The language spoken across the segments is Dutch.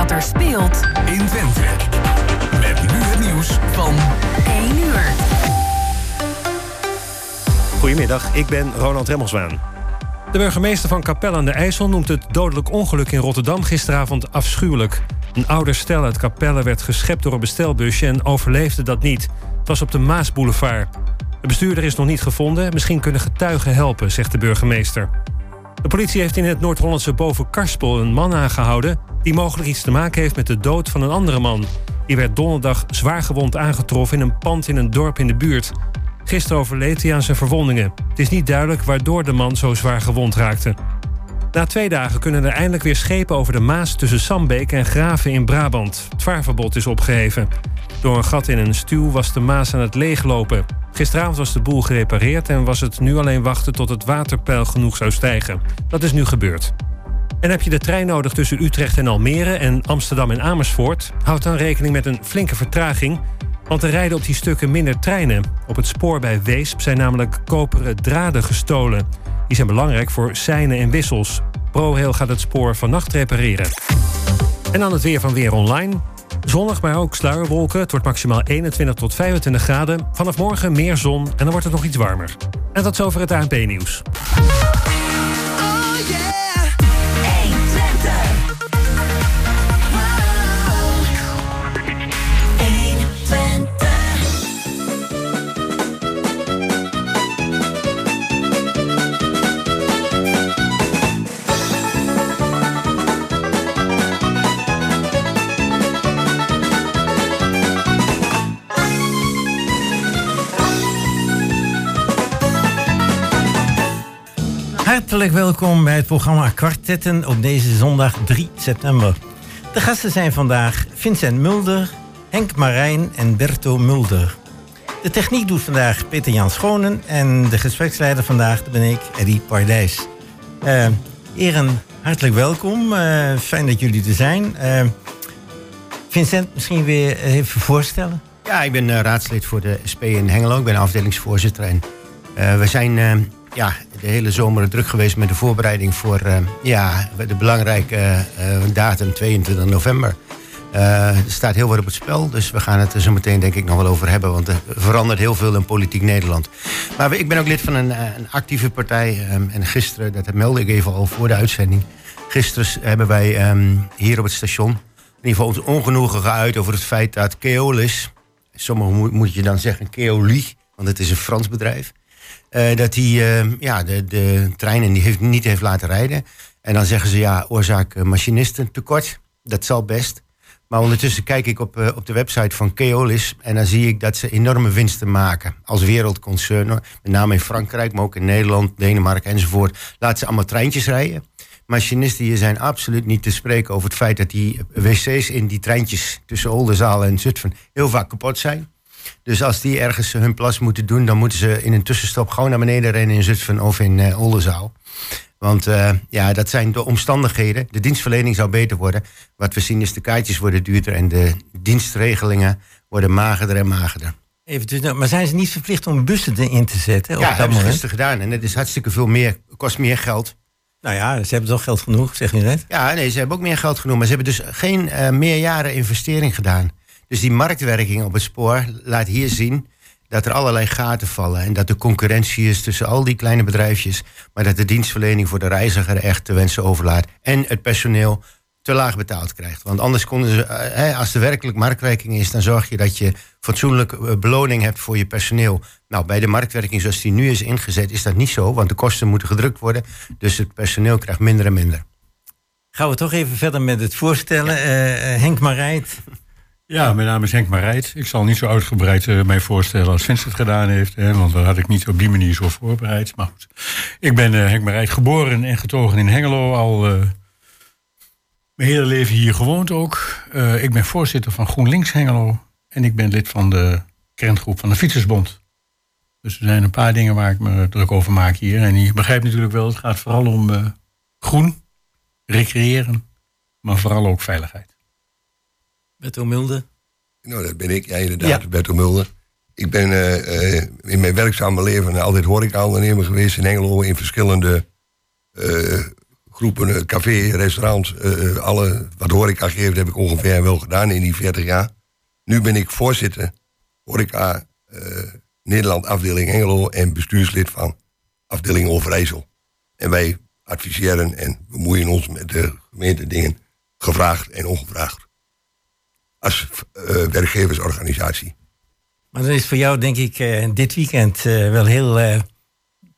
wat er speelt in Twente. Met nu het nieuws van 1 uur. Goedemiddag, ik ben Ronald Remmelswaan. De burgemeester van Capelle aan de IJssel noemt het dodelijk ongeluk in Rotterdam gisteravond afschuwelijk. Een ouder stel uit Capelle werd geschept door een bestelbusje en overleefde dat niet. Het was op de Maasboulevard. De bestuurder is nog niet gevonden. Misschien kunnen getuigen helpen, zegt de burgemeester. De politie heeft in het Noord-Hollandse Bovenkarspel een man aangehouden... die mogelijk iets te maken heeft met de dood van een andere man. Die werd donderdag zwaargewond aangetroffen in een pand in een dorp in de buurt. Gisteren overleed hij aan zijn verwondingen. Het is niet duidelijk waardoor de man zo zwaar gewond raakte. Na twee dagen kunnen er eindelijk weer schepen over de Maas tussen Sambeek en Graven in Brabant. Het vaarverbod is opgeheven. Door een gat in een stuw was de Maas aan het leeglopen. Gisteravond was de boel gerepareerd en was het nu alleen wachten tot het waterpeil genoeg zou stijgen. Dat is nu gebeurd. En heb je de trein nodig tussen Utrecht en Almere en Amsterdam en Amersfoort? Houd dan rekening met een flinke vertraging. Want er rijden op die stukken minder treinen. Op het spoor bij Weesp zijn namelijk koperen draden gestolen. Die zijn belangrijk voor seinen en wissels. ProRail gaat het spoor vannacht repareren. En dan het weer van Weer Online. Zonnig, maar ook sluierwolken. Het wordt maximaal 21 tot 25 graden. Vanaf morgen meer zon en dan wordt het nog iets warmer. En tot zover het ANP-nieuws. Hartelijk welkom bij het programma Kwartetten op deze zondag 3 september. De gasten zijn vandaag Vincent Mulder, Henk Marijn en Berto Mulder. De techniek doet vandaag Peter Jan Schonen en de gespreksleider vandaag ben ik, Eddie Pardijs. Uh, Eren, hartelijk welkom. Uh, fijn dat jullie er zijn. Uh, Vincent, misschien weer even voorstellen? Ja, ik ben raadslid voor de SP in Hengelo. Ik ben afdelingsvoorzitter en we zijn ja, de hele zomer druk geweest met de voorbereiding voor uh, ja, de belangrijke uh, datum 22 november. Er staat heel wat op het spel, dus we gaan het er zo meteen denk ik nog wel over hebben. Want er verandert heel veel in politiek Nederland. Maar ik ben ook lid van een, een actieve partij. En gisteren, dat meldde ik even al voor de uitzending. Gisteren hebben wij um, hier op het station in ieder geval ons ongenoegen geuit over het feit dat Keolis... Sommigen moet, moet je dan zeggen Keoli, want het is een Frans bedrijf... Uh, dat hij uh, ja, de, de treinen die heeft, niet heeft laten rijden. En dan zeggen ze ja, oorzaak uh, machinistentekort. Dat zal best. Maar ondertussen kijk ik op, op de website van Keolis. En dan zie ik dat ze enorme winsten maken. Als wereldconcern. Met name in Frankrijk, maar ook in Nederland, Denemarken enzovoort. Laten ze allemaal treintjes rijden. Machinisten hier zijn absoluut niet te spreken over het feit dat die wc's in die treintjes tussen Oldenzaal en Zutphen heel vaak kapot zijn. Dus als die ergens hun plas moeten doen, dan moeten ze in een tussenstop gewoon naar beneden rennen in Zutphen of in uh, Oldenzaal. Want uh, ja, dat zijn de omstandigheden. De dienstverlening zou beter worden. Wat we zien is de kaartjes worden duurder en de dienstregelingen worden magerder en magerder. Even dus, maar zijn ze niet verplicht om bussen in te zetten? Ja, dat hebben ze gisteren gedaan. En het is hartstikke veel meer, kost meer geld. Nou ja, ze hebben toch geld genoeg, zeg je net? Ja, nee, ze hebben ook meer geld genoeg. Maar ze hebben dus geen uh, meerjaren investering gedaan. Dus die marktwerking op het spoor laat hier zien dat er allerlei gaten vallen. En dat er concurrentie is tussen al die kleine bedrijfjes. Maar dat de dienstverlening voor de reiziger echt te wensen overlaat. En het personeel te laag betaald krijgt. Want anders konden ze, eh, als er werkelijk marktwerking is, dan zorg je dat je fatsoenlijke eh, beloning hebt voor je personeel. Nou, bij de marktwerking zoals die nu is ingezet, is dat niet zo, want de kosten moeten gedrukt worden. Dus het personeel krijgt minder en minder. Gaan we toch even verder met het voorstellen. Ja. Uh, Henk Marijt, ja, mijn naam is Henk Marijt. Ik zal niet zo uitgebreid uh, mij voorstellen als Vincent het gedaan heeft. Hè, want dat had ik niet op die manier zo voorbereid. Maar goed. Ik ben uh, Henk Marijt, geboren en getogen in Hengelo. Al uh, mijn hele leven hier gewoond ook. ik ben voorzitter van GroenLinks Hengelo. En ik ben lid van de kerngroep van de Fietsersbond. Dus er zijn een paar dingen waar ik me druk over maak hier. En je begrijpt natuurlijk wel, het gaat vooral om groen, recreëren. Maar vooral ook veiligheid. Berto Mulder. Nou, dat ben ik. Ja, inderdaad, ja. Berto Mulder. Ik ben uh, uh, in mijn werkzame leven altijd horeca-ondernemer geweest in Engelo in verschillende uh, groepen, eh, café, restaurants, eh, alle, wat horeca geeft, heb ik ongeveer wel gedaan in die 40 jaar. Nu ben ik voorzitter horeca eh, Nederland afdeling Engelo en bestuurslid van afdeling Overijssel. En wij adviseren en bemoeien ons met de gemeente dingen, gevraagd en ongevraagd. Als eh, werkgeversorganisatie. Maar dan is voor jou, denk ik, eh, dit weekend eh, wel heel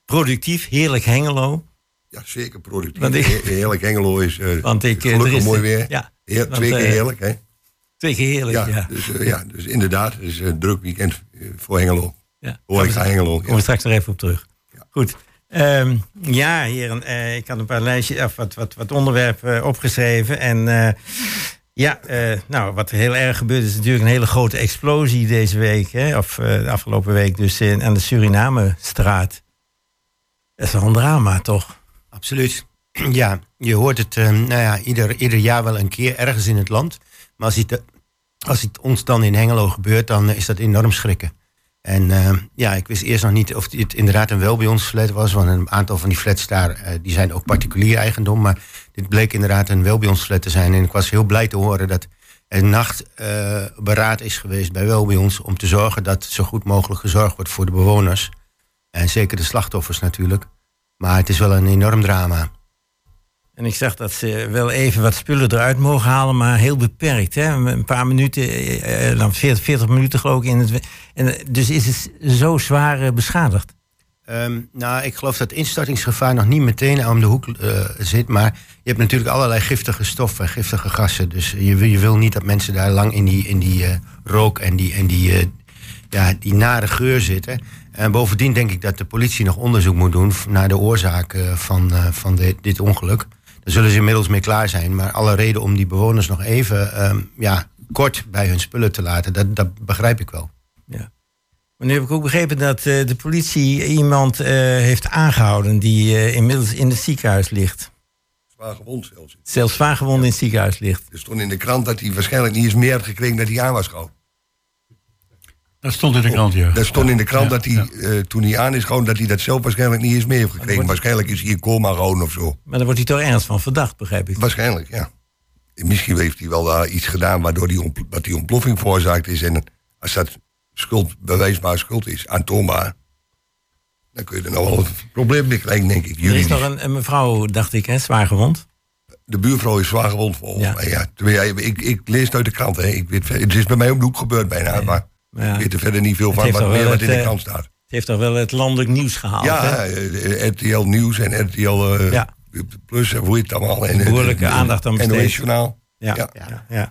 productief. Heerlijk Hengelo. Ja, zeker productief. Want ik- He- Heerlijk Hengelo is Want ik, gelukkig is- mooi weer. Ja, Heer- want, twee keer heerlijk, hè? Twee keer heerlijk, Ja, ja. Dus, ja, dus inderdaad, het is een druk weekend voor Hengelo. ja. Horeca Hengelo. Komen Ja. we straks nog even op terug. Ja. Goed. Ehm, ja, heren, ik had een paar lijstjes, of wat, wat, wat onderwerpen opgeschreven. En ja, eh, nou, wat heel erg gebeurt is natuurlijk een hele grote explosie deze week. Hè, of eh, de afgelopen week dus in, aan de Suriname-straat. Dat is wel een drama, toch? Absoluut. Ja, je hoort het eh, nou ja, ieder, ieder jaar wel een keer ergens in het land. Maar als het, als het ons dan in Hengelo gebeurt, dan is dat enorm schrikken. En eh, ja, ik wist eerst nog niet of dit inderdaad een wel bij ons flat was. Want een aantal van die flats daar, eh, die zijn ook particulier eigendom. Maar dit bleek inderdaad een wel bij ons flat te zijn. En ik was heel blij te horen dat er nachtberaad beraad is geweest bij wel bij ons. Om te zorgen dat zo goed mogelijk gezorgd wordt voor de bewoners. En zeker de slachtoffers natuurlijk. Maar het is wel een enorm drama. En ik zag dat ze wel even wat spullen eruit mogen halen, maar heel beperkt. Hè? Een paar minuten, eh, eh, dan 40, 40 minuten geloof ik. In het, en, eh, dus is het zo zwaar beschadigd. Ehm, nou, ik geloof dat instortingsgevaar nog niet meteen om de hoek zit. Maar je hebt natuurlijk allerlei giftige stoffen, giftige gassen. Dus je, wil- je wil niet dat mensen daar lang in die, in die rook en die, en die, ja, die nare geur zitten. En bovendien denk ik dat de politie nog onderzoek moet doen naar de oorzaak van, van dit ongeluk. Daar zullen ze inmiddels mee klaar zijn. Maar alle reden om die bewoners nog even ehm, ja, kort bij hun spullen te laten, dat, dat begrijp ik wel. Ja. Maar nu heb ik ook begrepen dat eh, de politie iemand eh, heeft aangehouden die eh, inmiddels in het ziekenhuis ligt. Zwaar gewond zelfs. Zelfs zwaar gewond in het ziekenhuis ligt. Er stond in de krant dat hij waarschijnlijk niet eens meer had gekregen dat hij aan was gehouden. Dat stond in de krant, ja. Er stond in de krant Ja, dat hij, ja. eh, toen hij aan is gehouden, dat hij dat zelf waarschijnlijk niet eens meer heeft gekregen. Waarschijnlijk is hij in coma gehouden of zo. Maar daar wordt hij toch ergens van verdacht, begrijp ik. Waarschijnlijk, ja. Misschien heeft hij wel daar iets gedaan waardoor die, ontpl- dat die ontploffing veroorzaakt is. En als dat schuld, bewijsbaar schuld is, aantoonbaar, dan kun je er nog wel een probleem mee krijgen, denk ik. Er is nog een, een mevrouw, dacht ik, hè, zwaar gewond. De buurvrouw is zwaar gewond volgens Ja. mij. Ja. Ik, ik lees het uit de krant. Hè. Ik weet, het is bij mij om de hoek gebeurd bijna. Maar ja, ik weet er verder niet veel van wat, meer wat in de eh, krant staat. het heeft toch wel het landelijk nieuws gehaald. Ja, hè? eh, RTL Nieuws en RTL eh, Ja. Plus, en hoe heet het allemaal. En, Behoorlijke en- aandacht aan besteed. NOS Journaal. Ja. Ja. Ja. Ja.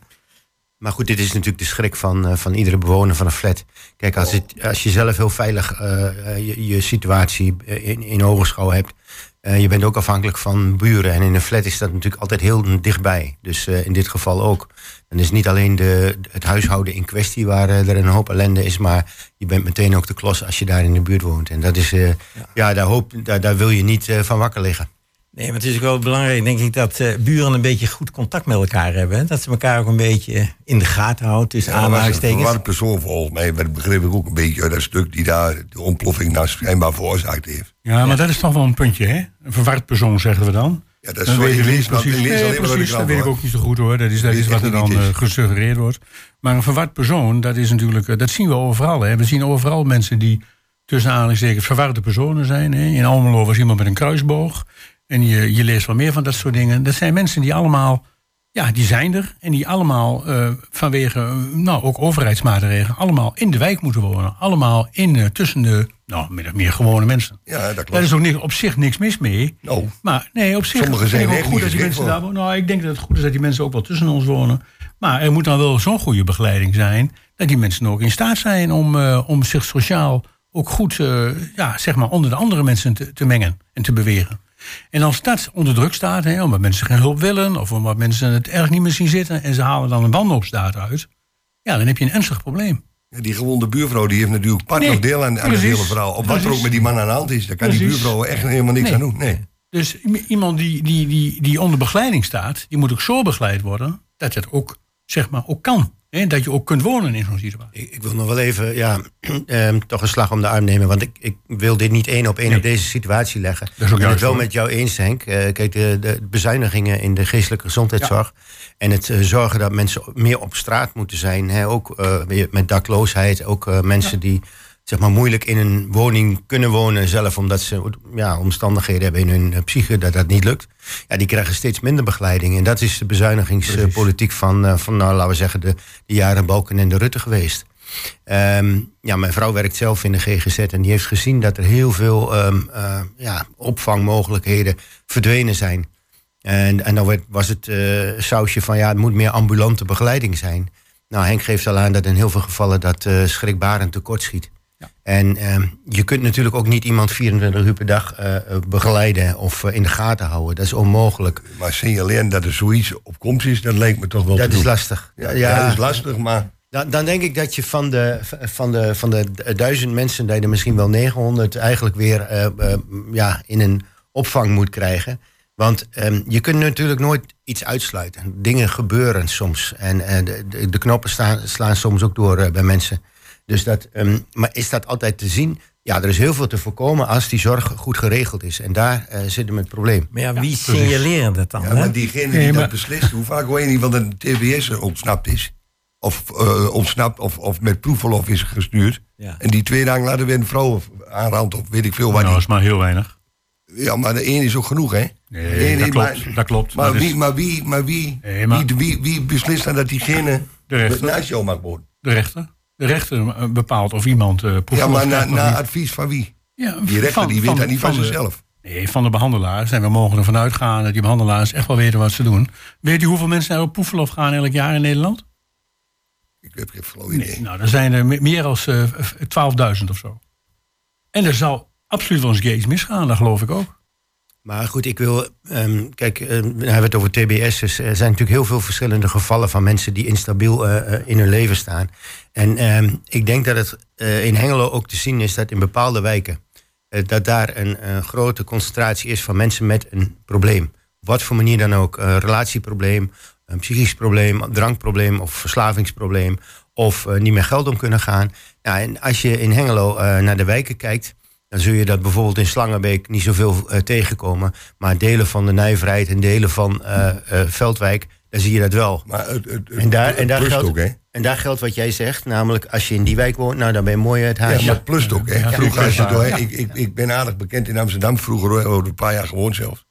Maar goed, dit is natuurlijk de schrik van, eh, van iedere bewoner van een flat. Kijk, als, het, als je zelf heel veilig eh, eh, je, je situatie eh, in, in ogenschouw hebt... eh, je bent ook afhankelijk van buren. En in een flat is dat natuurlijk altijd heel dichtbij. Dus eh, in dit geval ook. Dan is niet alleen de, het huishouden in kwestie waar eh, er een hoop ellende is... maar je bent meteen ook de klos als je daar in de buurt woont. En dat is, eh, ja. daar, hoop, daar, daar wil je niet eh, van wakker liggen. Nee, maar het is ook wel belangrijk, denk ik, dat eh, buren een beetje goed contact met elkaar hebben. Hè? Dat ze elkaar ook een beetje in de gaten houden, tussen Ja, een aanhalingstekens. verwarde persoon volgens mij. Dat begreep ik ook een beetje uit dat stuk die daar de ontploffing nou schijnbaar veroorzaakt heeft. Ja, maar dat is toch wel een puntje, hè? Een verward persoon, zeggen we dan. Ja, dat is Dan ik lees, ik precies. lees Nee, precies, dat weet ik ook niet zo goed hoor. Dat is, dat is wat er dan eh, gesuggereerd wordt. Maar een verward persoon, dat is natuurlijk, eh, dat zien we overal. Hè. We zien overal mensen die tussen aanhalingstekens verwarde personen zijn. Hè. In Almelo was iemand met een kruisboog. En je, je leest wel meer van dat soort dingen. Dat zijn mensen die allemaal, ja, die zijn er. En die allemaal eh, vanwege, nou, ook overheidsmaatregelen, allemaal in de wijk moeten wonen. Allemaal in, tussen de, nou, meer gewone mensen. Ja, dat Daar klopt. is ook niks, op zich niks mis mee. Nou, Maar nee, op zich Sommigen zijn ook goed niet dat die mensen daar wonen. Nou, ik denk dat het goed is dat die mensen ook wel tussen ons wonen. Maar er moet dan wel zo'n goede begeleiding zijn... dat die mensen ook in staat zijn om, eh, om zich sociaal ook goed... eh, ja, zeg maar onder de andere mensen te, te mengen en te bewegen. En als dat onder druk staat, hè, omdat mensen geen hulp willen... of omdat mensen het erg niet meer zien zitten... en ze halen dan een wanhoopsdaad uit... ja, dan heb je een ernstig probleem. Die gewonde buurvrouw die heeft natuurlijk part Nee, nog deel aan, aan het hele verhaal. Op wat er ook met die man aan de hand is, daar kan die buurvrouw echt helemaal niks Nee. aan doen. Nee. Dus iemand die, die, die, die onder begeleiding staat, die moet ook zo begeleid worden dat het ook, zeg maar, ook kan. En dat je ook kunt wonen in zo'n situatie. Ik, ik wil nog wel even ja, ehm, toch een slag om de arm nemen. Want ik, ik wil dit niet één op één Nee. op deze situatie leggen. Dat is ook ik ben het wel met jou eens, Henk. Eh, kijk, de, de bezuinigingen in de geestelijke gezondheidszorg. En het eh, zorgen dat mensen meer op straat moeten zijn. Hè, ook weer met dakloosheid. Ook mensen die zeg maar, moeilijk in een woning kunnen wonen. Zelf omdat ze ja, omstandigheden hebben in hun eh, psyche dat dat niet lukt. Ja, die krijgen steeds minder begeleiding. En dat is de bezuinigingspolitiek van, eh, van nou, laten we zeggen, de, de jaren Balken en de Rutte geweest. Ehm, ja, mijn vrouw werkt zelf in de GGZ en die heeft gezien dat er heel veel ehm, eh, ja, opvangmogelijkheden verdwenen zijn. En, en dan werd, was het eh, sausje van ja, het moet meer ambulante begeleiding zijn. Nou, Henk geeft al aan dat in heel veel gevallen dat eh schrikbarend tekort schiet. En ehm, je kunt natuurlijk ook niet iemand 24 uur per dag eh, eh, begeleiden of eh, in de gaten houden. Dat is onmogelijk. Maar signaleren dat er zoiets op komst is, dat lijkt me toch wel Dat is lastig. Ja, ja, dat is lastig, maar Dan, dan denk ik dat je van de, van, de, van de duizend mensen, dat je er misschien wel 900 eigenlijk weer ja, in een opvang moet krijgen. Want ehm, je kunt natuurlijk nooit iets uitsluiten. Dingen gebeuren soms. En de, de, knoppen staan, slaan soms ook door bij mensen. Dus dat, ehm, maar is dat altijd te zien? Ja, er is heel veel te voorkomen als die zorg goed geregeld is. En daar eh zit hem het probleem. Maar ja, wie signaleren dat dan? Ja, hè? maar diegene die Nee, dat beslist, hoe vaak hoor je niet van een TBS ontsnapt is? Of eh, ontsnapt of, of met proefverlof is gestuurd. Ja. En die twee dagen later weer een vrouw aanrandt of weet ik veel wat. Nou, dat is maar heel weinig. Ja, maar de één is ook genoeg, hè? Nee, dat klopt, dat klopt. Maar, Dat is- wie, maar, wie, maar, wie, maar- wie, wie, wie beslist dan dat diegene naast jou mag wonen? De rechter. De rechter eh, bepaalt of iemand eh Ja, maar na, na advies van wie? Ja, Die rechter van- die weet dat niet van, zichzelf. Nee, van de behandelaars. En we mogen ervan uitgaan dat die behandelaars echt wel weten wat ze doen. Weet u hoeveel mensen er op proefverlof gaan elk jaar in Nederland? Ik heb geen flauw idee. Nee, nou, er zijn er me- meer dan 12.000 of zo. En er zal absoluut wel eens misgaan, dat geloof ik ook. Maar goed, ik wil. ehm, kijk, ehm, we hebben het over TBS. Dus er zijn natuurlijk heel veel verschillende gevallen van mensen die instabiel eh, eh, in hun leven staan. En ehm, ik denk dat het eh, in Hengelo ook te zien is dat in bepaalde wijken. dat daar een grote concentratie is van mensen met een probleem. Wat voor manier dan ook. Een relatieprobleem, een psychisch probleem, drankprobleem of verslavingsprobleem. Of niet meer geld om kunnen gaan. Nou, en als je in Hengelo naar de wijken kijkt. Dan zul je dat bijvoorbeeld in Slangenbeek niet zoveel eh, tegenkomen. Maar delen van de Nijverheid en delen van eh, eh, Veldwijk, daar zie je dat wel. Maar het, het, het, En daar, en, daar geldt, ook, hè? en daar geldt wat jij zegt, namelijk als je in die wijk woont, nou dan ben je mooi uit huis. Ja, maar het plust ook, hè? Ja, Vroeger, als je door, ik, ik, ik ben aardig bekend in Amsterdam, vroeger hoor, over een paar jaar gewoond zelfs.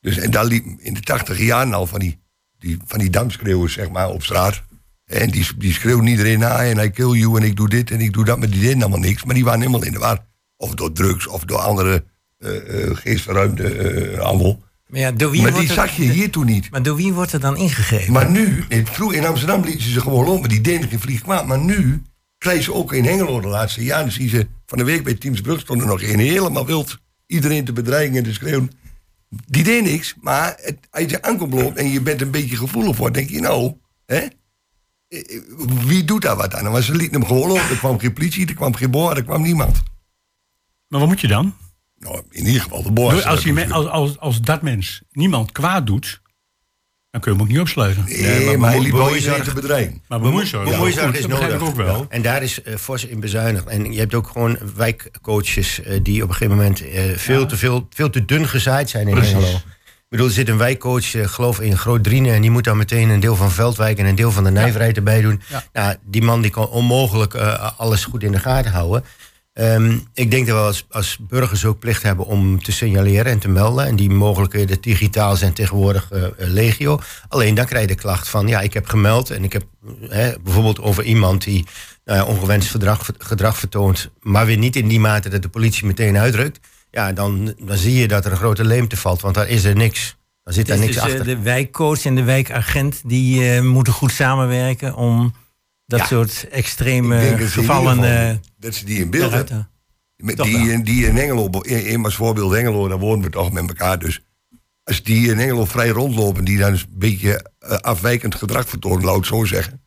Dus, en daar liep in de tachtig jaren al van die, die, van die damschreeuwers, zeg maar, op straat. En die, die schreeuwden iedereen na en I kill you en ik doe dit en ik doe dat, maar die deden allemaal niks. Maar die waren helemaal in de war. Of door drugs of door andere eh, geestverruimde eh handel. Maar, ja, door wie Maar die zag je hier toen niet. Maar door wie wordt er dan ingegrepen? Maar nu, in, vroeger in Amsterdam lieten ze gewoon lopen, die deden geen vlieg kwaad. Maar nu krijgen ze ook in Hengelo de laatste jaren. Dan zie je ze van de week bij Teamsbrug stonden er nog een helemaal wild. Iedereen te bedreigen en te schreeuwen. Die deed niks, maar het, als je aankomt loopt en je bent een beetje gevoelig voor, denk je nou, hè? Wie doet daar wat aan? Maar ze lieten hem gewoon lopen. Er kwam geen politie, er kwam geen boor, er kwam niemand. Maar wat moet je dan? Nou, in ieder geval de boor. als, me- als, als, als dat mens niemand kwaad doet, dan kun je hem ook niet opsluiten. Nee, maar, hij liep wel bemoeizorg- te bedreigen. Maar bemoeizorg, Bemoeizorg goed, is nodig. ik ook wel. En daar is eh, fors in bezuinigd. En je hebt ook gewoon wijkcoaches eh, die op een gegeven moment eh, veel, te veel, veel te dun gezaaid zijn in Precies. Hengelo. Ik bedoel, er zit een wijkcoach, geloof in Groot Driene... en die moet dan meteen een deel van Veldwijk en een deel van de Nijverheid erbij doen. Ja. Nou, die man die kan onmogelijk eh, alles goed in de gaten houden. Ehm, ik denk dat we als, als burgers ook plicht hebben om te signaleren en te melden. En die mogelijkheden digitaal zijn tegenwoordig eh, eh, legio. Alleen dan krijg je de klacht van, ja, ik heb gemeld... en ik heb eh, hè, bijvoorbeeld over iemand die nou ja, ongewenst gedrag, gedrag vertoont... maar weer niet in die mate dat de politie meteen uitdrukt... ja, dan, dan zie je dat er een grote leemte valt, want daar is er niks. Dan zit daar Dus, niks dus, achter. de wijkcoach en de wijkagent die moeten goed samenwerken om dat Ja. soort extreme gevallen dat ze die in beeld hebben. halen. Met Toch die, die in Engelo, in als voorbeeld Engelo, daar wonen we toch met elkaar. Dus als die in Engelo vrij rondlopen, die dan een beetje eh, afwijkend gedrag vertonen, laat ik zo zeggen.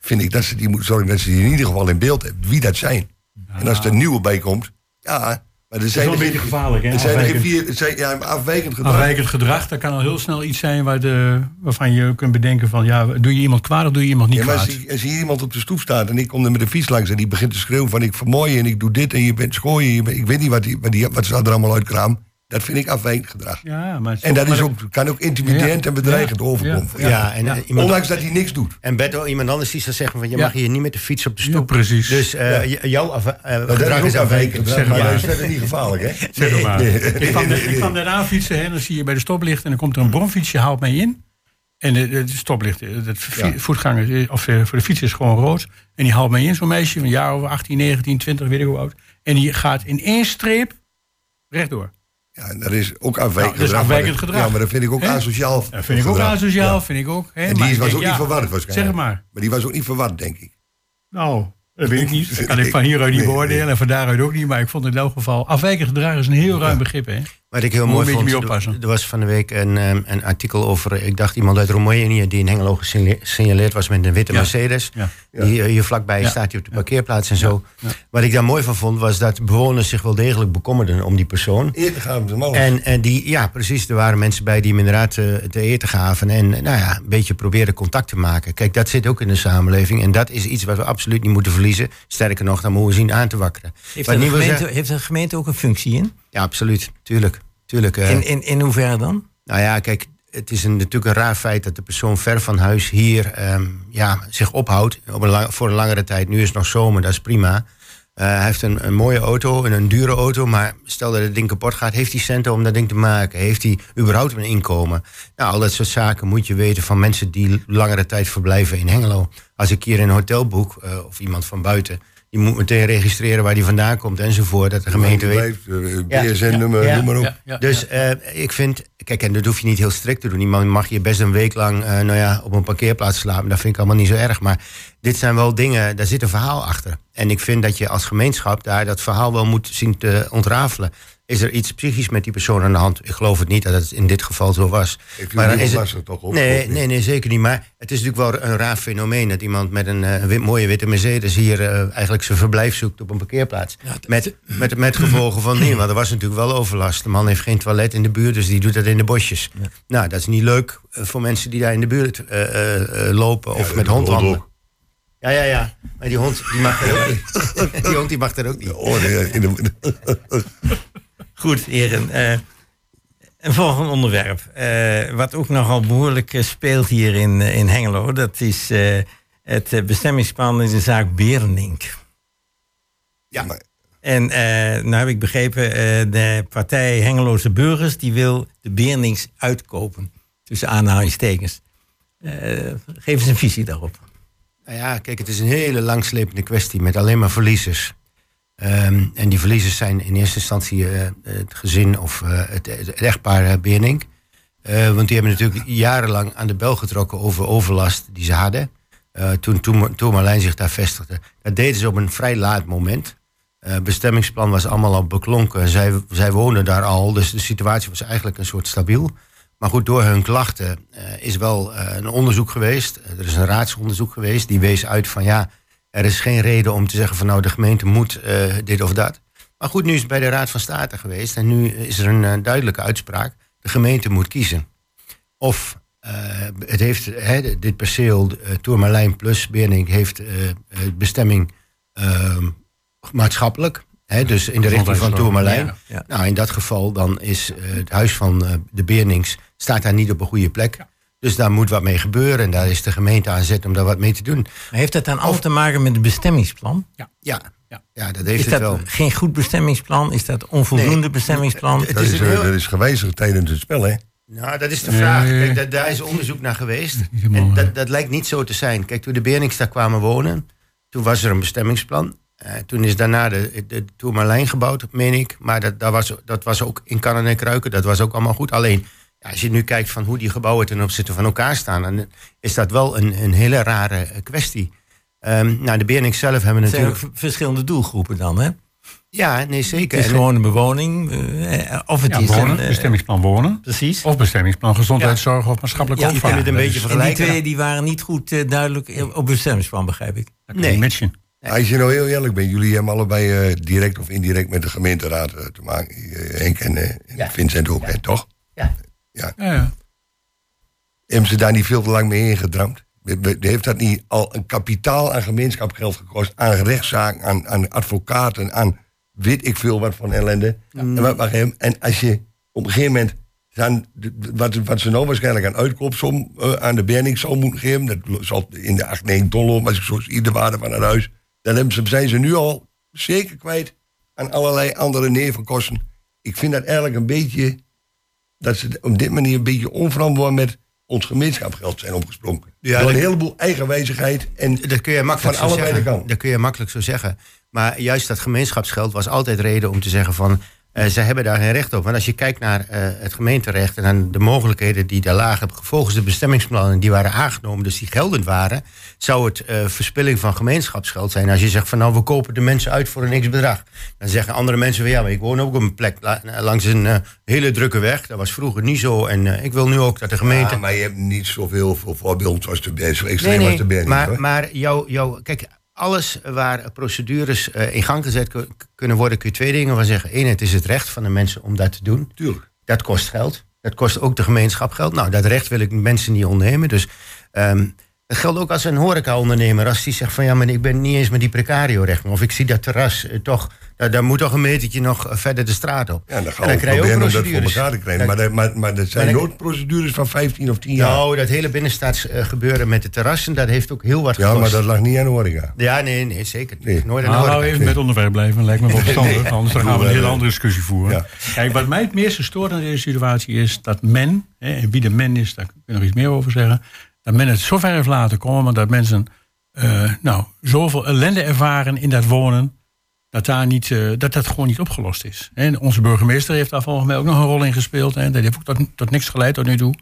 Vind ik dat ze die moeten zorgen dat ze die in ieder geval in beeld hebben, wie dat zijn. En als er een nieuwe bij komt, ja, Maar er Dat is zijn wel een beetje gevaarlijk, hè? Er zijn er Afwijkend, vier, zijn, ja, afwijkend gedrag. afwijkend gedrag, dat kan al heel snel iets zijn waar de, waarvan je kunt bedenken van... ja, doe je iemand kwaad of doe je iemand niet Ja, maar kwaad? als, hier- als hier iemand op de stoep staat en ik kom er met de fiets langs en die begint te schreeuwen van ik vermooi en ik doe dit en je bent schooien, je bent- ik weet niet wat, die, wat, die, wat ze er allemaal uitkraam. Dat vind ik afwijkend gedrag. Ja, maar En dat is ook, kan ook intimiderend Ja. en bedreigend Ja. overkomen. Ja. Ja, en eh, iemand, Ondanks dat hij niks doet. en Beto, iemand anders die zou zeggen van je Ja. mag hier niet met de fiets op de Ja, stoep. precies. Dus eh, jouw af, eh, dat gedrag is afwijkend maar Ja. dat is verder niet gevaarlijk, hè? Zeg maar. Nee. Ik kwam, ik kwam daarna fietsen en dan zie je bij de stoplicht... en dan komt er een bromfietsje, haalt mij in. En de, de stoplicht, eh, het vi- Ja. voetganger, eh, of eh, voor de fiets is gewoon rood. En die haalt mij in, zo'n meisje van een jaar of 18, 19, 20, weet ik hoe oud. En die gaat in één streep rechtdoor. Ja, en dat is ook afwijkend Nou, gedrag. afwijkend maar gedrag. Ja, maar dat vind ik ook asociaal. Dat vind ik ook gedrag. asociaal, Ja. vind ik ook. En die was denk, ook niet verward waarschijnlijk. Zeg maar. Maar die was ook niet verward, denk ik. Nou, dat weet ik niet. Dat kan ik van hieruit niet beoordelen en van daaruit ook niet. Maar ik vond in elk geval... Afwijkend gedrag is een heel ruim begrip, hè? Wat ik heel Moet mooi vond, er- oppassen. er was van de week een, ehm, een artikel over, ik dacht iemand uit Roemenië die in Hengelo gesignale- gesignaleerd was met een witte Ja. Mercedes. Ja. Die eh, hier vlakbij Ja. staat hij op de parkeerplaats en zo. Wat ik daar mooi van vond was dat bewoners zich wel degelijk bekommerden om die persoon. Hem al. En, en die, ja, precies. Er waren mensen bij die hem inderdaad eh, te eten gaven. En eh, nou ja, een beetje probeerden contact te maken. Kijk, dat zit ook in de samenleving. En dat is iets wat we absoluut niet moeten verliezen. Sterker nog, dan moeten we zien aan te wakkeren. Heeft, de gemeente, zeggen- heeft de gemeente ook een functie in? Ja, absoluut. Tuurlijk. Tuurlijk eh. In, in, in hoeverre dan? Nou ja, kijk, het is een, natuurlijk een raar feit dat de persoon ver van huis hier ehm, ja, zich ophoudt op een lang- voor een langere tijd. Nu is het nog zomer, dat is prima. Eh, hij heeft een, een mooie auto en een dure auto, maar stel dat het ding kapot gaat, heeft hij centen om dat ding te maken? Heeft hij überhaupt een inkomen? Nou, al dat soort zaken moet je weten van mensen die langere tijd verblijven in Hengelo. Als ik hier een hotel boek, eh, of iemand van buiten, die moet meteen registreren waar die vandaan komt enzovoort, dat de gemeente weet. Ja. BSN-nummer, Ja. noem maar op. Ja, ja, Dus eh, ik vind, kijk, en dat hoef je niet heel strikt te doen. Iemand mag je best een week lang eh, nou ja, op een parkeerplaats slapen. Dat vind ik allemaal niet zo erg. Maar dit zijn wel dingen, daar zit een verhaal achter. En ik vind dat je als gemeenschap daar dat verhaal wel moet zien te ontrafelen. Is er iets psychisch met die persoon aan de hand? Ik geloof het niet dat het in dit geval zo was. Ik Maar dan het is het- toch op. Nee, nee, nee, zeker niet. Maar het is natuurlijk wel een raar fenomeen dat iemand met een eh, wit- mooie witte Mercedes hier eh, eigenlijk zijn verblijf zoekt op een parkeerplaats. met, met, met gevolgen van niet, want er was natuurlijk wel overlast. De man heeft geen toilet in de buurt, dus die doet dat in de bosjes. Nou, dat is niet leuk eh, voor mensen die daar in de buurt eh, eh, eh, lopen of Ja, met dat hond hoort wandelen. ook. Ja, ja, ja. Maar die hond die mag er ook niet. Die hond die mag er ook niet. Oh, nee, in de, Goed, heren. eh, een volgend onderwerp. eh, wat ook nogal behoorlijk eh, speelt hier in, in Hengelo. Dat is het bestemmingsplan in de zaak Berenink. ja, En nou heb ik begrepen, de partij Hengeloze Burgers... die wil de Beernings uitkopen. Tussen aanhalingstekens. Geef eens een visie daarop. Nou ja, kijk, het is een hele langslepende kwestie met alleen maar verliezers. Ehm, en die verliezers zijn in eerste instantie eh, het gezin of eh, het, het echtpaar uh. Eh, want die hebben natuurlijk jarenlang aan de bel getrokken over overlast die ze hadden. Toen, toen, toen Marlijn zich daar vestigde. Dat deden ze op een vrij laat moment. Het bestemmingsplan was allemaal al beklonken. Zij, zij woonden daar al, dus de situatie was eigenlijk een soort stabiel. Maar goed, door hun klachten uh, is wel uh, een onderzoek geweest. er is een raadsonderzoek geweest. Die wees uit van ja, er is geen reden om te zeggen van nou de gemeente moet uh, dit of dat. Maar goed, nu is het bij de Raad van State geweest. En nu is er een duidelijke uitspraak. De gemeente moet kiezen. Of het heeft, dit perceel, uh, Tourmalijn plus Beernink, heeft bestemming ehm, maatschappelijk. Dus in de richting van Tourmalijn. Ja, ja. Nou, in dat geval dan is het huis van de Beernings staat daar niet op een goede plek. Ja. Dus daar moet wat mee gebeuren. En daar is de gemeente aan zet om daar wat mee te doen. Maar heeft dat dan alles te maken met het bestemmingsplan? Ja, ja. ja. ja dat heeft is het dat wel. geen goed bestemmingsplan? Is dat onvoldoende nee. bestemmingsplan? Het dat, is is, heel... dat is gewijzigd tijdens het spel, hè? Nou, dat is de vraag. Kijk, daar, daar is onderzoek naar geweest. En dat, dat lijkt niet zo te zijn. Kijk, toen de Beernings daar kwamen wonen, toen was er een bestemmingsplan. Uh, toen is daarna de, de Tourmalijn gebouwd, meen ik. Maar dat, dat, was, dat was ook in kannen en kruiken. Dat was ook allemaal goed. Alleen, als je nu kijkt van hoe die gebouwen ten opzichte van elkaar staan... dan is dat wel een, een hele rare kwestie. Um, nou, de BNX zelf hebben Het zijn natuurlijk... ook verschillende doelgroepen dan, hè? Ja, nee, zeker. Het is gewoon een bewoning. Uh, of het ja, is wonen, een, uh, bestemmingsplan wonen. Precies. Of bestemmingsplan gezondheidszorg ja. of maatschappelijke ja, opvang. Je kunt het een beetje en vergelijken. die twee die waren niet goed uh, duidelijk op bestemmingsplan, begrijp ik. Nee. Matchen. Als je nou heel eerlijk bent, jullie hebben allebei eh, direct of indirect met de gemeenteraad eh, te maken. Eh, Henk en, eh, en Ja. Vincent ook, hè, toch? Ja. Ja, ja. Hebben ze daar niet veel te lang mee ingedramd? Heeft dat niet al een kapitaal aan gemeenschapsgeld gekost? Aan rechtszaken, aan, aan advocaten, aan weet ik veel wat van ellende. En, wat, mag hem- en als je op een gegeven moment dan, wat, wat ze nou waarschijnlijk aan uitkoopsom eh, aan de Berning zou moeten geven, dat zal in de 8, 9 ton lopen, als ik zo zie de waarde van het huis, dan hebben ze, zijn ze nu al zeker kwijt aan allerlei andere nevenkosten. Ik vind dat eigenlijk een beetje dat ze op dit manier een beetje onverantwoord met ons gemeenschapsgeld zijn opgesprongen. Ja, Door een heleboel eigenwijzigheid en Dat kun je makkelijk Van allebei de kanten. Dat kun je makkelijk zo zeggen. Maar juist dat gemeenschapsgeld was altijd reden om te zeggen van... eh, ze hebben daar geen recht op. Want als je kijkt naar eh, het gemeenterecht... en aan de mogelijkheden die daar lagen... volgens de bestemmingsplannen die waren aangenomen... dus die geldend waren... zou het eh, verspilling van gemeenschapsgeld zijn. Als je zegt van nou, we kopen de mensen uit voor een niks bedrag. Dan zeggen andere mensen van ja, maar ik woon ook op een plek... la- langs een hele drukke weg. Dat was vroeger niet zo. En ik wil nu ook dat de gemeente... Ja, maar je hebt niet zoveel voor voorbeelden zoals de extreem Nee, als nee, de Berning. maar, hoor. maar jouw, jouw, kijk, alles waar procedures eh, in gang gezet ku- kunnen worden, kun je twee dingen van zeggen. Eén, het is het recht van de mensen om dat te doen. Tuurlijk. Dat kost geld. Dat kost ook de gemeenschap geld. Nou, dat recht wil ik mensen niet ontnemen. Dus ehm, dat geldt ook als een horecaondernemer. Als die zegt van ja, maar ik ben niet eens met die precario recht. Of ik zie dat terras eh, toch, daar, daar moet toch een metertje nog eh, verder de straat op. Ja, dan krijg je ook proberen om dat voor elkaar te krijgen. Dan- Maar, dat- maar, maar dat zijn Maar noodprocedures van 15 of 10 jaar. Nou, dat hele binnenstaads eh, gebeuren met de terrassen, dat heeft ook heel wat ja, gekost. maar dat lag niet aan de horeca. Ja, nee, nee, zeker niet. Nee. Nooit aan Nou, de orde. we even met onderwerp blijven, lijkt me wel verstandig. Anders dan gaan we een hele andere discussie voeren. Ja. Kijk, wat mij het meeste stoort aan deze situatie is dat men, hè, en wie de men is, daar kun je nog iets meer over zeggen, dat men het zo ver heeft laten komen dat mensen eh, nou, zoveel ellende ervaren in dat wonen, dat, daar niet, eh, dat dat gewoon niet opgelost is. En onze burgemeester heeft daar volgens mij ook nog een rol in gespeeld. Hè. Dat heeft ook tot, tot niks geleid tot nu toe.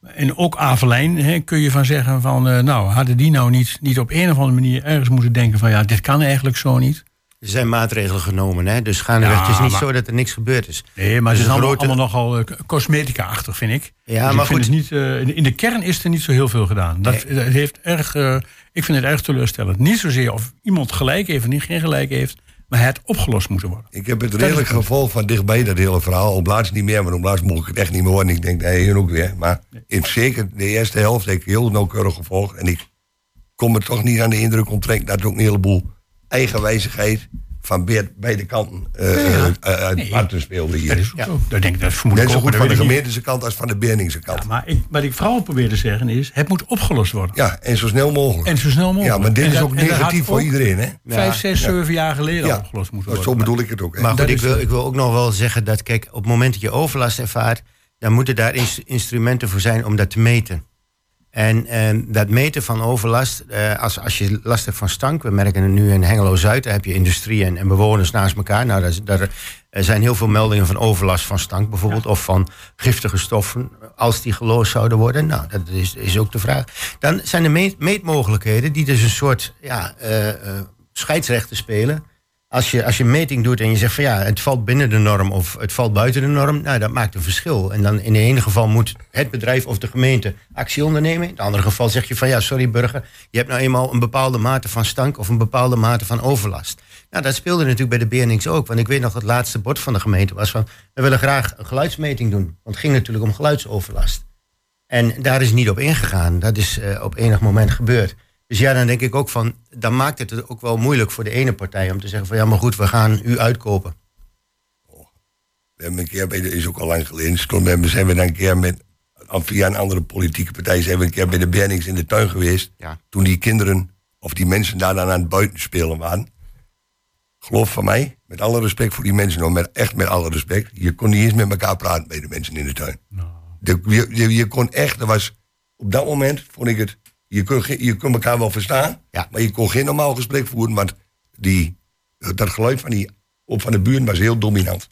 En ook Avelijn hè, kun je van zeggen van, eh, nou, hadden die nou niet, niet op een of andere manier ergens moeten denken van, ja, dit kan eigenlijk zo niet. Er zijn maatregelen genomen, hè? dus gaandeweg. Ja, het is niet maar- zo dat er niks gebeurd is. Nee, maar Dus het is een allemaal, grote- allemaal nogal eh, cosmetica-achtig, vind ik. Ja, Dus maar ik goed. niet, eh, in de- in de kern is er niet zo heel veel gedaan. Dat, Nee. dat heeft erg, eh, ik vind het erg teleurstellend. Niet zozeer of iemand gelijk heeft of niet geen gelijk heeft, maar het opgelost moet worden. Ik heb het redelijk gevolg van dichtbij, dat hele verhaal. Op laatst niet meer, maar op laatst mocht ik het echt niet meer horen. Ik denk, nee, hier ook weer. Maar in zeker de eerste helft heb ik heel nauwkeurig gevolgd. En ik kom er toch niet aan de indruk onttrekken dat er ook een heleboel eigenwijzigheid van beide, kanten eh eh, uit Nee. speelde hier. Dat zo. Dat denk ik, dat vermoed Net zo ook, goed van de gemeentelijke kant als van de Berningse kant. Ja, maar ik, wat ik vooral probeer te zeggen is, het moet opgelost worden. Ja, en zo snel mogelijk. En zo snel mogelijk. ja, maar dit En is dat- ook negatief voor ook iedereen, hè? Vijf, zes, zeven jaar geleden Ja, opgelost moeten zo worden. bedoel ik het ook. Hè? Maar goed, dat ik wil, zo. ik wil ook nog wel zeggen dat, kijk, op het moment dat je overlast ervaart, dan moeten daar ins- instrumenten voor zijn om dat te meten. En, en dat meten van overlast, eh, als, als je last hebt van stank, we merken het nu in Hengelo-Zuid, daar heb je industrie en, en bewoners naast elkaar. Nou, daar, er zijn heel veel meldingen van overlast van stank bijvoorbeeld, of van giftige stoffen, als die geloosd zouden worden. Nou, dat is, is ook de vraag. Dan zijn er meet, meetmogelijkheden die dus een soort ja, eh, eh, scheidsrechten spelen. Als je, als je meting doet en je zegt van ja, het valt binnen de norm of het valt buiten de norm, nou dat maakt een verschil. En dan in de ene geval moet het bedrijf of de gemeente actie ondernemen. In het andere geval zeg je van ja, sorry burger, je hebt nou eenmaal een bepaalde mate van stank of een bepaalde mate van overlast. Nou, dat speelde natuurlijk bij de BNX ook. Want ik weet nog dat het laatste bord van de gemeente was van we willen graag een geluidsmeting doen. Want het ging natuurlijk om geluidsoverlast. En daar is niet op ingegaan. Dat is eh, op enig moment gebeurd. Dus ja, dan denk ik ook van, dan maakt het het ook wel moeilijk voor de ene partij om te zeggen van ja, maar goed, we gaan u uitkopen. We hebben een keer bij de, is ook al lang geleden, stond, we zijn we dan een keer met, via een andere politieke partij, zijn we een keer bij de Bernings in de tuin geweest. Ja. Toen die kinderen, of die mensen daar dan aan het buitenspelen waren. Geloof van mij, met alle respect voor die mensen, nou, met, echt met alle respect, je kon niet eens met elkaar praten bij de mensen in de tuin. De, je, je, je kon echt, er was, op dat moment vond ik het, je ge- je kon elkaar wel verstaan, Ja. maar je kon geen normaal gesprek voeren, want die, dat geluid van, die, op van de buurt was heel dominant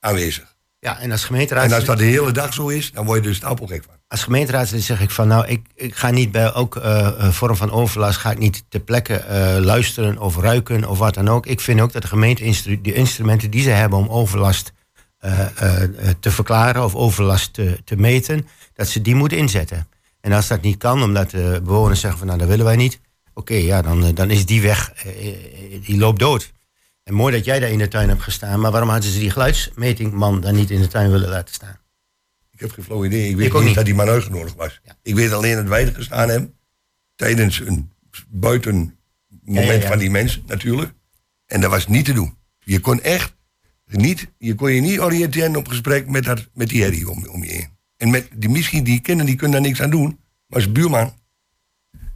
aanwezig. Ja, en als gemeenteraad, En als dat de hele dag zo is, dan word je er stapelgek van. als gemeenteraadslid zeg ik van nou, ik, ik ga niet bij elke eh, eh, vorm van overlast, ga ik niet ter plekke eh, luisteren of ruiken of wat dan ook. Ik vind ook dat de gemeente instru- de instrumenten die ze hebben om overlast eh, eh, eh, te verklaren of overlast te, te meten, dat ze die moeten inzetten. En als dat niet kan, omdat de bewoners zeggen van nou, dat willen wij niet, Oké, ja, dan, eh, dan is die weg, eh, eh, die loopt dood. En mooi dat jij daar in de tuin hebt gestaan. Maar waarom hadden ze die geluidsmetingman dan niet in de tuin willen laten staan? Ik heb geen flauw idee. Ik weet Ik ook niet niet. dat die man uitgenodigd was. Ja. Ik weet alleen dat wij er gestaan hebben. Tijdens een buiten moment Ja, ja, ja. van die mensen natuurlijk. En dat was niet te doen. Je kon echt niet, je kon je niet oriënteren op gesprek met, dat, met die herrie om, om je heen. En met die, misschien die kinderen die kunnen daar niks aan doen. Maar als buurman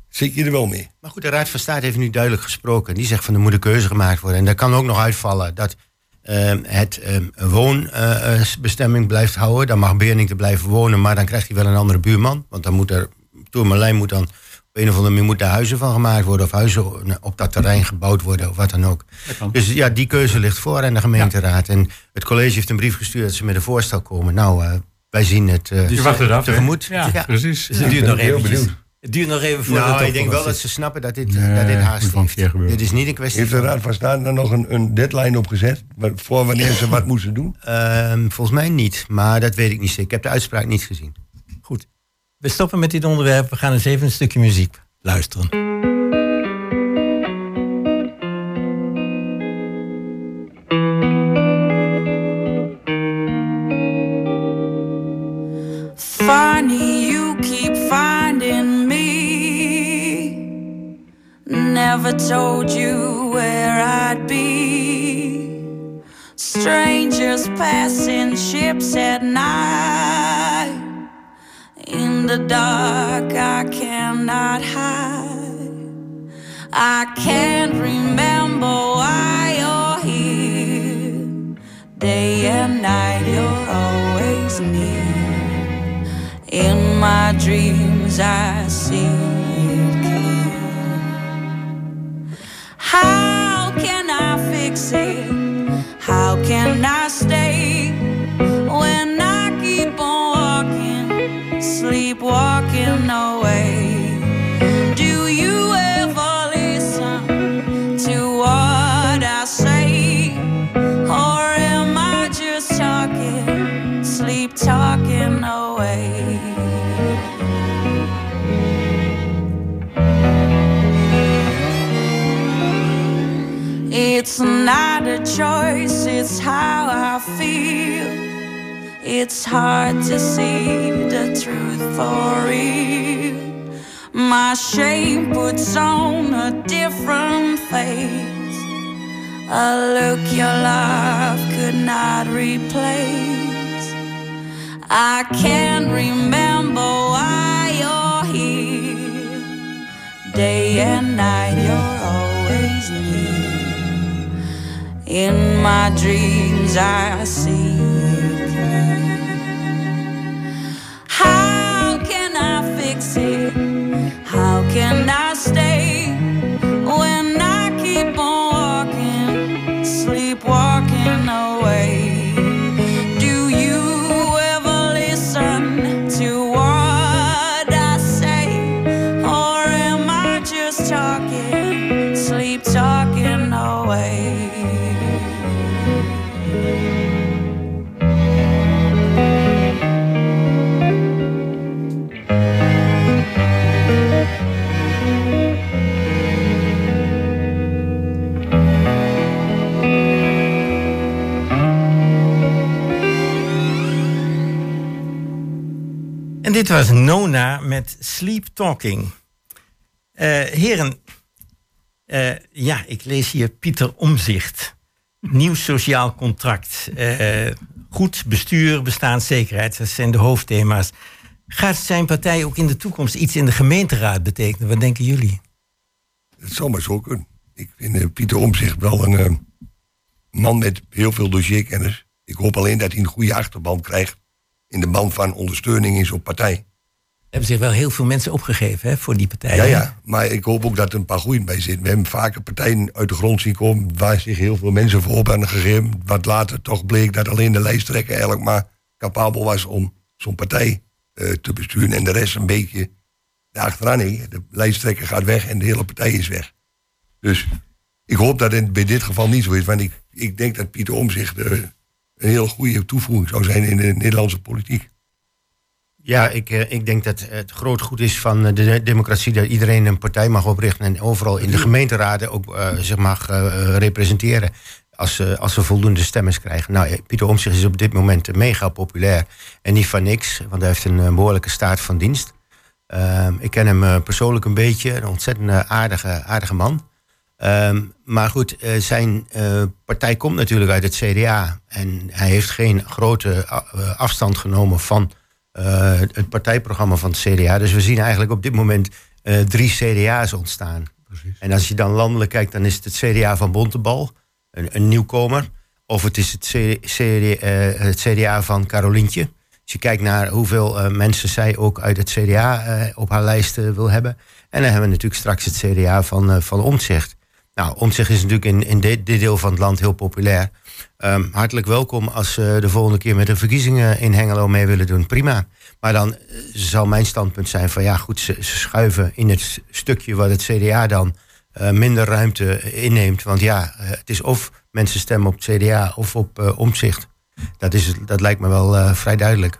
zit je er wel mee. Maar goed, de Raad van State heeft nu duidelijk gesproken. Die zegt van er moet een keuze gemaakt worden. En daar kan ook nog uitvallen dat ehm, het ehm, een woonbestemming blijft houden. Dan mag Beerning te blijven wonen, maar dan krijgt hij wel een andere buurman. Want dan moet er, Tourmalijn moet dan op een of andere manier moet daar huizen van gemaakt worden. Of huizen op dat terrein gebouwd worden of wat dan ook. Dus ja, die keuze ligt voor aan de gemeenteraad. En het college heeft een brief gestuurd dat ze met een voorstel komen. Nou, eh, wij zien het eh, Je wacht het af. hè? tegemoet. Ja, precies. Dus het duurt ben nog heel eventjes. benieuwd. Het duurt nog even voor Nou, het ik denk wel dat ze snappen dat dit, Nee, dat dit haast een heeft. Dit is niet een kwestie Heeft de. Raad van State dan nog een, een deadline opgezet? wa- Voor wanneer ze wat moesten doen? Ehm, volgens mij niet, maar dat weet ik niet zeker. Ik heb de uitspraak niet gezien. Goed. We stoppen met dit onderwerp. We gaan eens even een stukje muziek luisteren. Never told you where I'd be. Strangers passing ships at night. In the dark, I cannot hide. I can't remember why you're here. Day and night, you're always near. In my dreams, I see high. How I feel. It's hard to see the truth for real. My shame puts on a different face. A look your love could not replace. I can't remember why you're here. Day and night, you're In my dreams, I see. How can I fix it? How can I stay dit was Nona met Sleep Talking. Eh, heren, eh, ja, ik lees hier Pieter Omzicht. Nieuw sociaal contract. eh, goed bestuur, bestaanszekerheid. Dat zijn de hoofdthema's. Gaat zijn partij ook in de toekomst iets in de gemeenteraad betekenen? Wat denken jullie? Het zou maar zo kunnen. Ik vind Pieter Omzicht wel een man met heel veel dossierkennis. Ik hoop alleen dat hij een goede achterband krijgt in de band van ondersteuning in zo'n partij. Er hebben zich wel heel veel mensen opgegeven hè, voor die partij. Ja, ja, maar ik hoop ook dat er een paar goeien bij zitten. We hebben vaker partijen uit de grond zien komen waar zich heel veel mensen voor op hebben gegeven. Wat later toch bleek dat alleen de lijsttrekker eigenlijk maar capabel was om zo'n partij eh, te besturen. En de rest een beetje daarachteraan. hing. De lijsttrekker gaat weg en de hele partij is weg. Dus ik hoop dat het bij dit geval niet zo is. Want ik, ik denk dat Pieter Omzicht eh, een heel goede toevoeging zou zijn in de Nederlandse politiek. Ja, ik, eh, ik denk dat het groot goed is van eh, de democratie dat iedereen een partij mag oprichten en overal in de gemeenteraden ook uh, zich mag uh, representeren als, uh, als ze voldoende stemmers krijgen. Nou, Pieter Omtzigt is op dit moment mega populair en niet van niks, want hij heeft een behoorlijke staat van dienst. Uh, ik ken hem persoonlijk een beetje, een ontzettend aardige, aardige man. Uh, maar goed, zijn partij komt natuurlijk uit het CDA en hij heeft geen grote afstand genomen van het partijprogramma van het CDA. Dus we zien eigenlijk op dit moment drie CDA's ontstaan. Precies. En als je dan landelijk kijkt, dan is het het CDA van Bontebal, een, een nieuwkomer. Of het is het, CD, het CDA van Carolientje. Als je kijkt naar hoeveel mensen zij ook uit het CDA op haar lijst wil hebben. En dan hebben we natuurlijk straks het CDA van, van Omtzigt. Nou, Omtzigt is natuurlijk in, in dit, dit deel van het land heel populair. Um, hartelijk welkom als ze de volgende keer met de verkiezingen in Hengelo mee willen doen. Prima. Maar dan uh, zal mijn standpunt zijn van ja goed, ze, ze schuiven in het stukje wat het CDA dan uh, minder ruimte inneemt. Want ja, uh, het is of mensen stemmen op het CDA of op omzicht. Dat, is, dat lijkt me wel vrij duidelijk.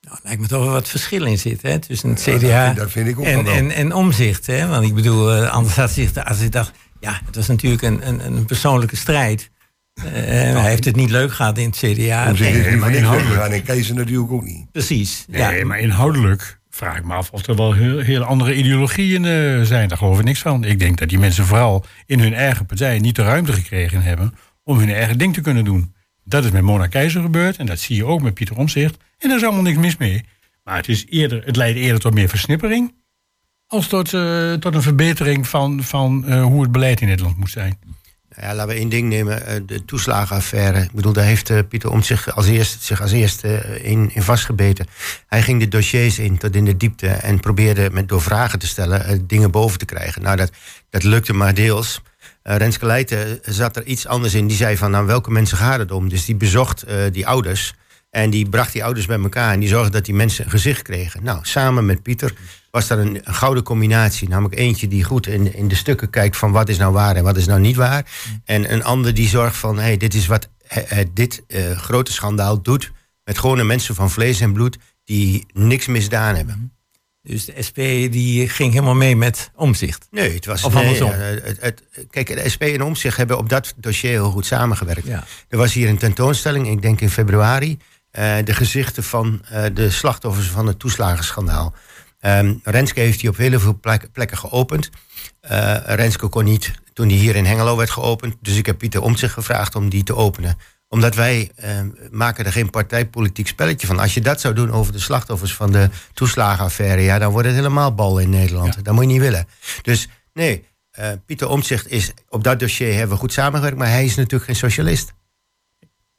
Nou, lijkt me toch wel wat verschil in zit hè, tussen het CDA ja, dat vind ik ook en, en, en, omzicht. Hè? Want ik bedoel, anders had zich, als ik dacht, ja, het was natuurlijk een, een, een persoonlijke strijd. Uh, hij heeft het niet leuk gehad in het CDA. Om zich nee, maar inhoudelijk gaan. En Kees natuurlijk ook niet. Precies. Nee, ja. maar inhoudelijk vraag ik me af of er wel heel, heel andere ideologieën uh, zijn. Daar geloof ik niks van. Ik denk dat die mensen vooral in hun eigen partij niet de ruimte gekregen hebben om hun eigen ding te kunnen doen. Dat is met Mona Keizer gebeurd en dat zie je ook met Pieter Omzicht. En daar is allemaal niks mis mee. Maar het, is eerder, het leidt eerder tot meer versnippering als tot, uh, tot een verbetering van, van uh, hoe het beleid in Nederland moet zijn. Ja, laten we één ding nemen, eh, de toeslagenaffaire. Ik bedoel, daar heeft eh, Pieter om zich als eerste, zich als eerste eh, in, in vastgebeten. Hij ging de dossiers in tot in de diepte en probeerde met, door vragen te stellen dingen boven te krijgen. Nou, dat, dat lukte maar deels. Uh, Renske Leijten zat er iets anders in. Die zei van, nou, welke mensen gaat het om? Dus die bezocht die ouders en die bracht die ouders bij elkaar en die zorgde dat die mensen een gezicht kregen. Nou, samen met Pieter was dat een, een, gouden combinatie. Namelijk eentje die goed in, in de stukken kijkt van wat is nou waar en wat is nou niet waar. En een ander die zorgt van, hey, dit is wat he, dit uh, grote schandaal doet met gewone mensen van vlees en bloed die niks misdaan hebben. Dus de SP die ging helemaal mee met omzicht. Nee, het was. Of nee, ja, het, het, kijk, de SP en omzicht hebben op dat dossier heel goed samengewerkt. Ja. Er was hier een tentoonstelling, ik denk in februari. Uh, de gezichten van uh, de slachtoffers van het toeslagenschandaal. Um, Renske heeft die op heel veel plek, plekken geopend. Uh, Renske kon niet toen die hier in Hengelo werd geopend. Dus ik heb Pieter Omtzigt gevraagd om die te openen. Omdat wij uh, maken er geen partijpolitiek spelletje van. Als je dat zou doen over de slachtoffers van de toeslagenaffaire... ja, dan wordt het helemaal bal in Nederland. Ja. Dat moet je niet willen. Dus nee, uh, Pieter Omtzigt is... op dat dossier hebben we goed samengewerkt... maar hij is natuurlijk geen socialist.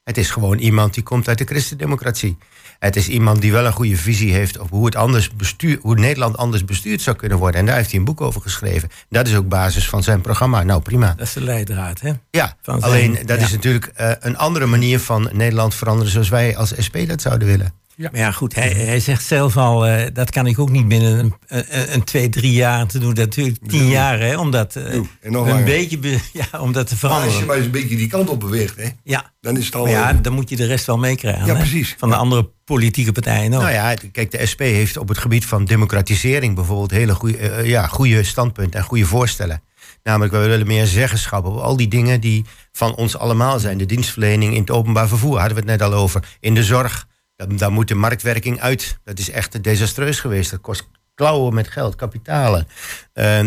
Het is gewoon iemand die komt uit de christendemocratie. Het is iemand die wel een goede visie heeft op hoe, het anders bestuur, hoe Nederland anders bestuurd zou kunnen worden. En daar heeft hij een boek over geschreven. Dat is ook basis van zijn programma. Nou, prima. Dat is de leidraad, hè? Ja, van alleen dat is natuurlijk uh, een andere manier van Nederland veranderen zoals wij als SP dat zouden willen. Ja. Maar ja, goed, hij, hij zegt zelf al, uh, dat kan ik ook niet binnen een, een, een, twee, drie jaar te doen. Dat natuurlijk tien jaar, hè, om dat uh, een beetje ja, om dat te veranderen. Maar als je maar eens een beetje die kant op beweegt, hè, ja. dan is het al... ja, dan moet je de rest wel meekrijgen. Ja, precies. Van de andere politieke partijen ook. Nou ja, kijk, de SP heeft op het gebied van democratisering bijvoorbeeld hele goede, uh, ja, goede standpunten en goede voorstellen. Namelijk, we willen meer zeggenschap op al die dingen die van ons allemaal zijn. De dienstverlening in het openbaar vervoer, hadden we het net al over. In de zorg, daar moet de marktwerking uit. Dat is echt desastreus geweest. Dat kost klauwen met geld, kapitalen.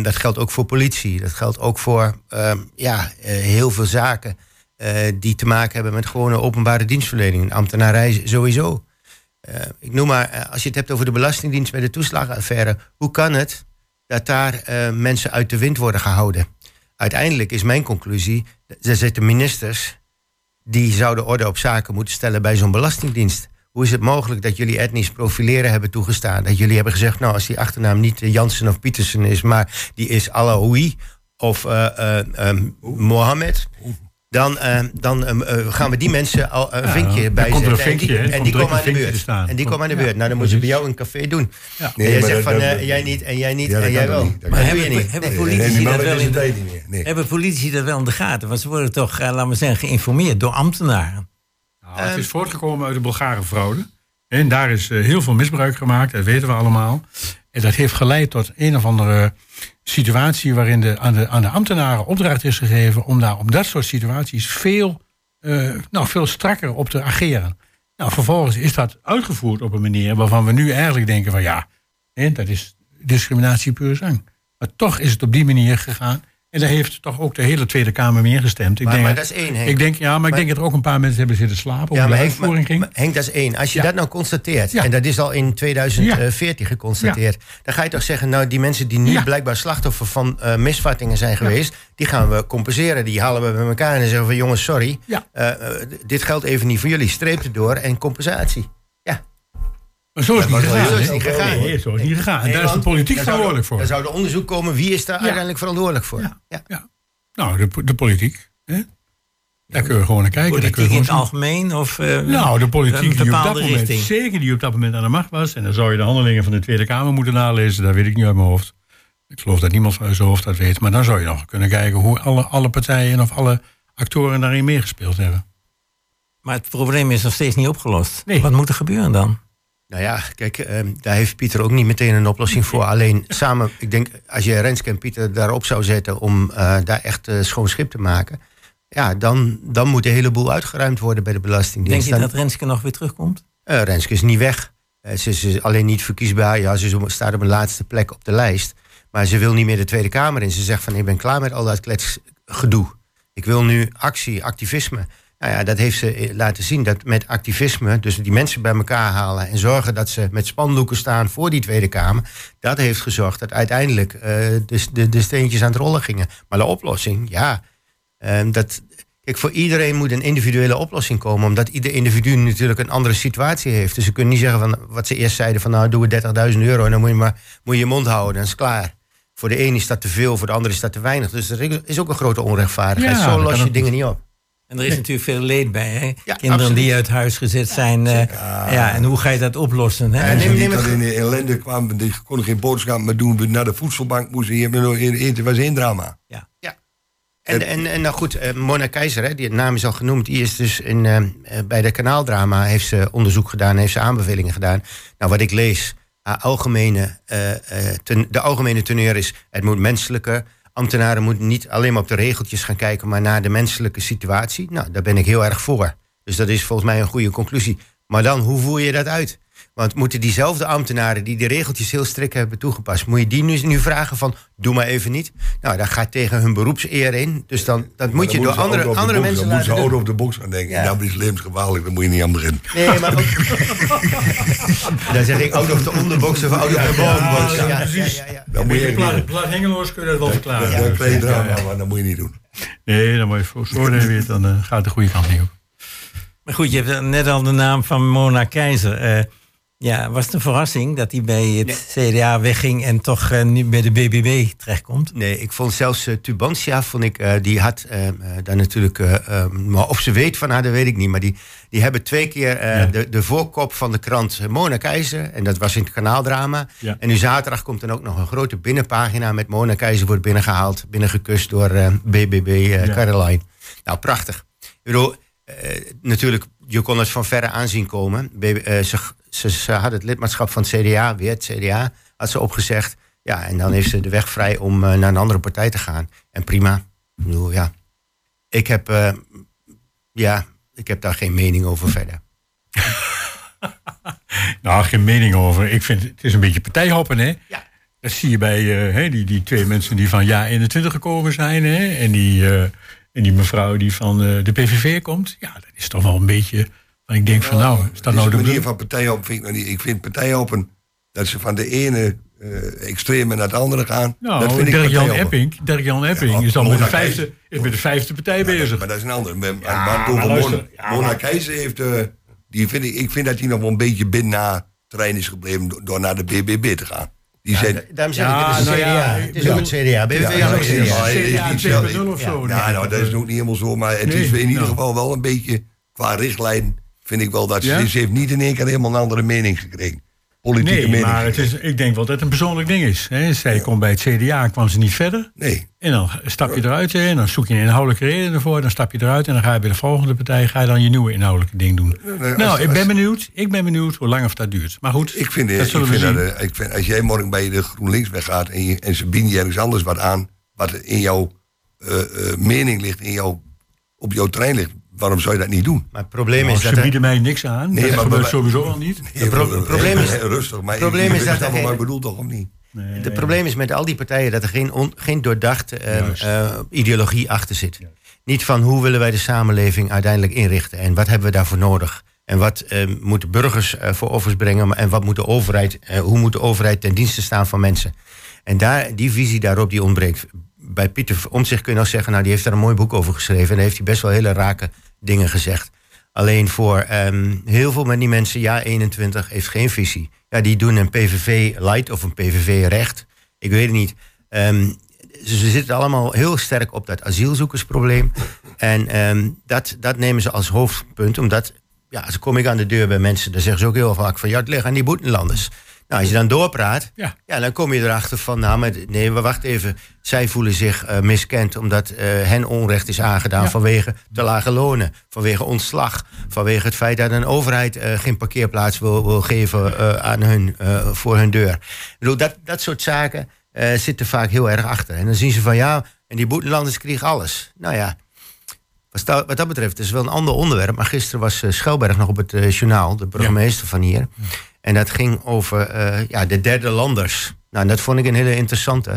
Dat geldt ook voor politie. Dat geldt ook voor uh, ja, uh, heel veel zaken die te maken hebben met gewone openbare dienstverlening. Ambtenarij sowieso. ik noem maar, als je het hebt over de Belastingdienst bij de toeslagenaffaire. Hoe kan het dat daar mensen uit de wind worden gehouden? Uiteindelijk is mijn conclusie, er zitten ministers die zouden orde op zaken moeten stellen bij zo'n belastingdienst. Hoe is het mogelijk dat jullie etnisch profileren hebben toegestaan? Dat jullie hebben gezegd, nou, als die achternaam niet Jansen of Pietersen is, maar die is Alaoui of uh, uh, um, Mohammed. Dan, uh, dan gaan we die mensen al een vinkje ja, bij zetten. En die, en die komen aan de beurt. En die komen aan de beurt. Nou, dan moeten ze bij jou een café doen. Ja. Nee, en jij zegt van jij niet en jij niet en jij wel. Maar hebben, niet. hebben politici dat wel in de, hebben politici dat wel in de gaten? Want ze worden toch, laten we zeggen, geïnformeerd door ambtenaren. Nou, het is voortgekomen uit de Bulgare fraude. En daar is eh, heel veel misbruik gemaakt, dat weten we allemaal. En dat heeft geleid tot een of andere situatie waarin de, aan, de, aan de ambtenaren opdracht is gegeven om daar op dat soort situaties veel, eh, nou, veel strakker op te ageren. Nou, vervolgens is dat uitgevoerd op een manier waarvan we nu eigenlijk denken van ja, hè, dat is discriminatie puur zang. Maar toch is het op die manier gegaan. En daar heeft toch ook de hele Tweede Kamer mee ingestemd. Ik Maar- denk, maar dat is één, Henk. Ik denk, ja, maar, ik denk dat er ook een paar mensen hebben zitten slapen. Ja, maar de uitvoering ging. maar Henk, dat is één. Als je Ja. dat nou constateert, Ja. en dat is al in 2014 geconstateerd, dan ga je toch zeggen, nou, die mensen die nu blijkbaar slachtoffer van eh, misvattingen zijn geweest, die gaan we compenseren. Die halen we bij elkaar en dan zeggen we, jongens, sorry, eh, eh, dit geldt even niet voor jullie. Streep het door en compensatie. Maar zo is het maar niet zo gegaan. is het hè? niet gegaan. Nee, zo is niet gegaan. En Nee, daar is de politiek er- verantwoordelijk voor. Dan zou er onderzoek komen, wie is daar uiteindelijk verantwoordelijk voor? Ja. Ja. Nou, de, de politiek. Hè? Daar kun je gewoon naar kijken. Politiek in het algemeen? Of, eh, nou, de politiek die op dat moment, richting? zeker die op dat moment aan de macht was. En dan zou je de handelingen van de Tweede Kamer moeten nalezen. Dat weet ik niet uit mijn hoofd. Ik geloof dat niemand van zijn hoofd dat weet. Maar dan zou je nog kunnen kijken hoe alle, alle partijen of alle actoren daarin meegespeeld hebben. Maar het probleem is nog steeds niet opgelost. Nee. Wat moet er gebeuren dan? Nou ja, kijk, ehm, daar heeft Pieter ook niet meteen een oplossing voor. Alleen samen, ik denk, als je Renske en Pieter daarop zou zetten om eh, daar echt eh, schoon schip te maken. Ja, dan, dan moet de hele boel uitgeruimd worden bij de Denk Belastingdienst. je Dan- dat Renske nog weer terugkomt? Eh, Renske is niet weg. Ze is alleen niet verkiesbaar. Ja, ze staat op een laatste plek op de lijst. Maar ze wil niet meer de Tweede Kamer in. Ze zegt van, ik ben klaar met al dat kletsgedoe. Ik wil nu actie, activisme. Nou ja, dat heeft ze eh, laten zien. Dat met activisme, dus die mensen bij elkaar halen... en zorgen dat ze met spandoeken staan voor die Tweede Kamer... dat heeft gezorgd dat uiteindelijk eh, de, de, de steentjes aan het rollen gingen. Maar de oplossing, ja... eh, dat, Kijk, voor iedereen moet een individuele oplossing komen, omdat ieder individu natuurlijk een andere situatie heeft. Dus ze kunnen niet zeggen van wat ze eerst zeiden van nou doen we 30.000 euro en dan moet je maar moet je je mond houden, dan is klaar. Voor de een is dat te veel, voor de ander is dat te weinig. Dus er is ook een grote onrechtvaardigheid. Ja, Zo los je dingen niet op. En er is natuurlijk veel leed bij. Hè? Ja, Kinderen absoluut. die uit huis gezet zijn. eh, ja. en hoe ga je dat oplossen? Hè? Ja, neem- neem het dat in de ellende kwamen, die konden geen boodschap meer doen. Naar de voedselbank moesten hier nog eten. was één drama. En, en, en nou goed, eh, Mona Keizer, hè, die naam is al genoemd, die is dus in, eh, bij de kanaaldrama heeft ze onderzoek gedaan, heeft ze aanbevelingen gedaan. Nou, wat ik lees, haar algemene, eh, eh, ten- de algemene teneur is, het moet menselijker. Ambtenaren moeten niet alleen maar op de regeltjes gaan kijken, maar naar de menselijke situatie. Nou, daar ben ik heel erg voor. Dus dat is volgens mij een goede conclusie. Maar dan, hoe voer je dat uit? Want moeten diezelfde ambtenaren die de regeltjes heel strikt hebben toegepast, moet je die nu, nu vragen van, doe maar even niet? Nou, dat gaat tegen hun beroepseer in. Dus dan, dat moet je Dan door andere, op andere box- mensen Dan moeten ze laten ouder doen. op de box gaan denken. Ja. Ja. Dat is levensgevaarlijk, daar moet je niet aan beginnen. Nee, maar ook... dan zeg ik out of de onderbox of out of de bovenbox. Ja, ja, ja, ja. Dat moet je plat hengeloos kun je dat wel verklaren. Dat krijg je drama, maar dat moet je niet doen. Nee, dan moet je voor weer, dan eh, gaat het de goede kant niet op. Maar goed, je hebt net al de naam van Mona Keizer. Ja, was het een verrassing dat hij bij het CDA wegging en toch eh, nu bij de BBB terechtkomt? Nee, ik vond zelfs eh, Tubantia, vond ik, eh, die had daar natuurlijk, maar of ze weet van haar, dat weet ik niet. Maar die, die hebben twee keer Ja. de, de voorkop van de krant Mona Keizer. En dat was in het kanaaldrama. Ja. En nu zaterdag komt dan ook nog een grote binnenpagina met Mona Keizer wordt binnengehaald, binnengekust door BBB Ja. Caroline. Nou, prachtig. Ik bedoel, natuurlijk, je kon het van verre aanzien komen. Eh, ze, ze, ze had het lidmaatschap van het CDA, weer het CDA, had ze opgezegd. Ja, en dan heeft ze de weg vrij om eh, naar een andere partij te gaan. En prima. Ik bedoel, ja. Ik heb, eh, ja, ik heb daar geen mening over verder. Nou, geen mening over. Ik vind het is een beetje partijhoppen, hè? Ja. Dat zie je bij eh, hè, die, die twee mensen die van Ja 21 gekomen zijn. Hè? En, die, eh, en die mevrouw die van eh, de PVV komt. Ja, dat is toch wel een beetje. Ik denk van nou, is dat nou de manier van partijhoppen vind ik niet. Ik vind partijhoppen dat ze van de ene eh extreme naar het andere gaan. dat Nou, vind ik Dirk-Jan partijhoppen. Epping, Dirk-Jan Epping Ja, is dan met de, vijfde, is met de vijfde partij bezig. Maar dat is een ander. Maar, Ja, maar over maar luister, Mona, Keizer heeft... eh, die vind ik, ik vind dat hij nog wel een beetje binnen na terrein is gebleven... door naar de BBB te gaan. Die Ja, zijn, da- daarom zeg Ja, ik, het is nou CDA. ja, het is ja. ook het CDA. BBB Ja, is ja, ook ja, CDA. ja, ja. CDA niet 2.0 zo. of zo. ja, nou, dat is ook niet helemaal zo. Maar het Nee, is in ieder nou. geval wel een beetje... qua richtlijn vind ik wel dat ze... Ja? Ze heeft niet in één keer helemaal een andere mening gekregen. Politieke Nee, mening. maar het is, ik denk wel dat het een persoonlijk ding is. Hè. Zij komt bij het CDA, kwam ze niet verder. Nee, En dan stap je eruit en dan zoek je een inhoudelijke reden ervoor. Dan stap je eruit en dan ga je bij de volgende partij ga je dan je nieuwe inhoudelijke ding doen. nee, nou, als- ik ben benieuwd. Ik ben benieuwd hoe lang of dat duurt. Maar goed, ik vind, dat ik zullen vind we zien. dat, eh, ik vind, als jij morgen bij de GroenLinks weggaat en, je, en ze bieden je ergens anders wat aan, wat in jouw eh, eh, mening ligt, in jouw, op jouw trein ligt, waarom zou je dat niet doen? Maar het probleem Nou, is ze dat... er- bieden mij niks aan. Nee, dat maar- gebeurt maar- sowieso al niet. Het pro- het probleem is- rustig, maar probleem ik, is dat allemaal wat ik bedoel toch of niet? Het probleem is met al die partijen dat er geen, on- geen doordachte eh, Juist. eh, ideologie achter zit. Niet van hoe willen wij de samenleving uiteindelijk inrichten en wat hebben we daarvoor nodig. En wat eh, moeten burgers eh, voor offers brengen en wat moet de overheid, eh, hoe moet de overheid ten dienste staan van mensen. En daar, die visie daarop die ontbreekt. Bij Pieter Omtzigt kun je nog zeggen, nou die heeft daar een mooi boek over geschreven. En daar heeft hij best wel hele rake dingen gezegd. Alleen voor ehm, heel veel van die mensen, ja 21, heeft geen visie. Ja, die doen een PVV light of een PVV recht. Ik weet het niet. Ehm, ze ze zitten allemaal heel sterk op dat asielzoekersprobleem. En ehm, dat, dat nemen ze als hoofdpunt, omdat ja, als kom ik aan de deur bij mensen, dan zeggen ze ook heel vaak van ja, het ligt aan die boetenlanders. Nou, als je dan doorpraat, Ja. ja, dan kom je erachter van, nou, maar nee, maar wacht even. Zij voelen zich eh, miskend omdat eh, hen onrecht is aangedaan Ja. vanwege te lage lonen, vanwege ontslag, vanwege het feit dat een overheid eh, geen parkeerplaats wil, wil geven aan hun, voor hun deur. Ik bedoel, dat, dat soort zaken zitten vaak heel erg achter. En dan zien ze van, ja, en die boetenlanders kregen alles. Nou ja, wat dat, wat dat betreft het is wel een ander onderwerp. Maar gisteren was Schelberg nog op het journaal, de burgemeester van hier. En dat ging over eh, ja, de derde landers. Nou, dat vond ik een hele interessante.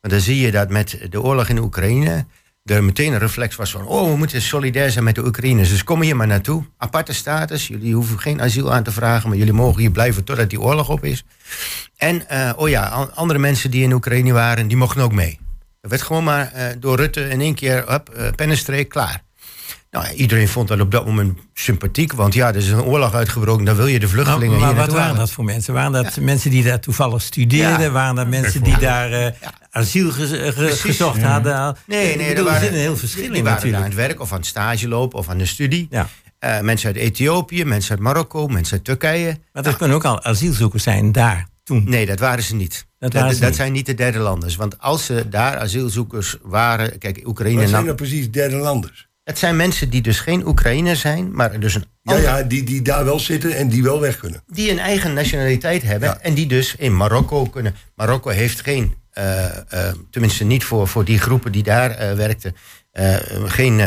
Want dan zie je dat met de oorlog in de Oekraïne... er meteen een reflex was van... oh, we moeten solidair zijn met de Oekraïners. Dus kom hier maar naartoe. Aparte status. Jullie hoeven geen asiel aan te vragen... maar jullie mogen hier blijven totdat die oorlog op is. En, eh, oh ja, an- andere mensen die in Oekraïne waren... die mochten ook mee. Dat werd gewoon maar eh, door Rutte in één keer... Eh, pennenstreek, klaar. Nou, iedereen vond dat op dat moment sympathiek. Want ja, er is een oorlog uitgebroken. Dan wil je de Maar, vluchtelingen maar hier wat waren dat voor mensen? Waren dat mensen die daar toevallig studeerden? Ja. Waren dat mensen die daar eh, asiel ge- ge- Precies. gezocht hadden? Nee, nee, er waren, heel verschil die in waren daar aan natuurlijk. het werk of aan het stage lopen of aan de studie. Ja. Eh, mensen uit Ethiopië, mensen uit Marokko, mensen uit Turkije. Maar er kunnen ook al asielzoekers zijn daar toen. Nee, dat waren ze niet. Dat Dat, dat zijn niet de derde landers. Want als ze daar asielzoekers waren... Kijk, Oekraïne... Wat zijn nam- nou precies derde landers? Het zijn mensen die dus geen Oekraïner zijn... maar dus een Ja, ja die, die daar wel zitten en die wel weg kunnen. die een eigen nationaliteit hebben... Ja. en die dus in Marokko kunnen... Marokko heeft geen... eh, eh, tenminste niet voor, voor die groepen die daar eh, werkten... geen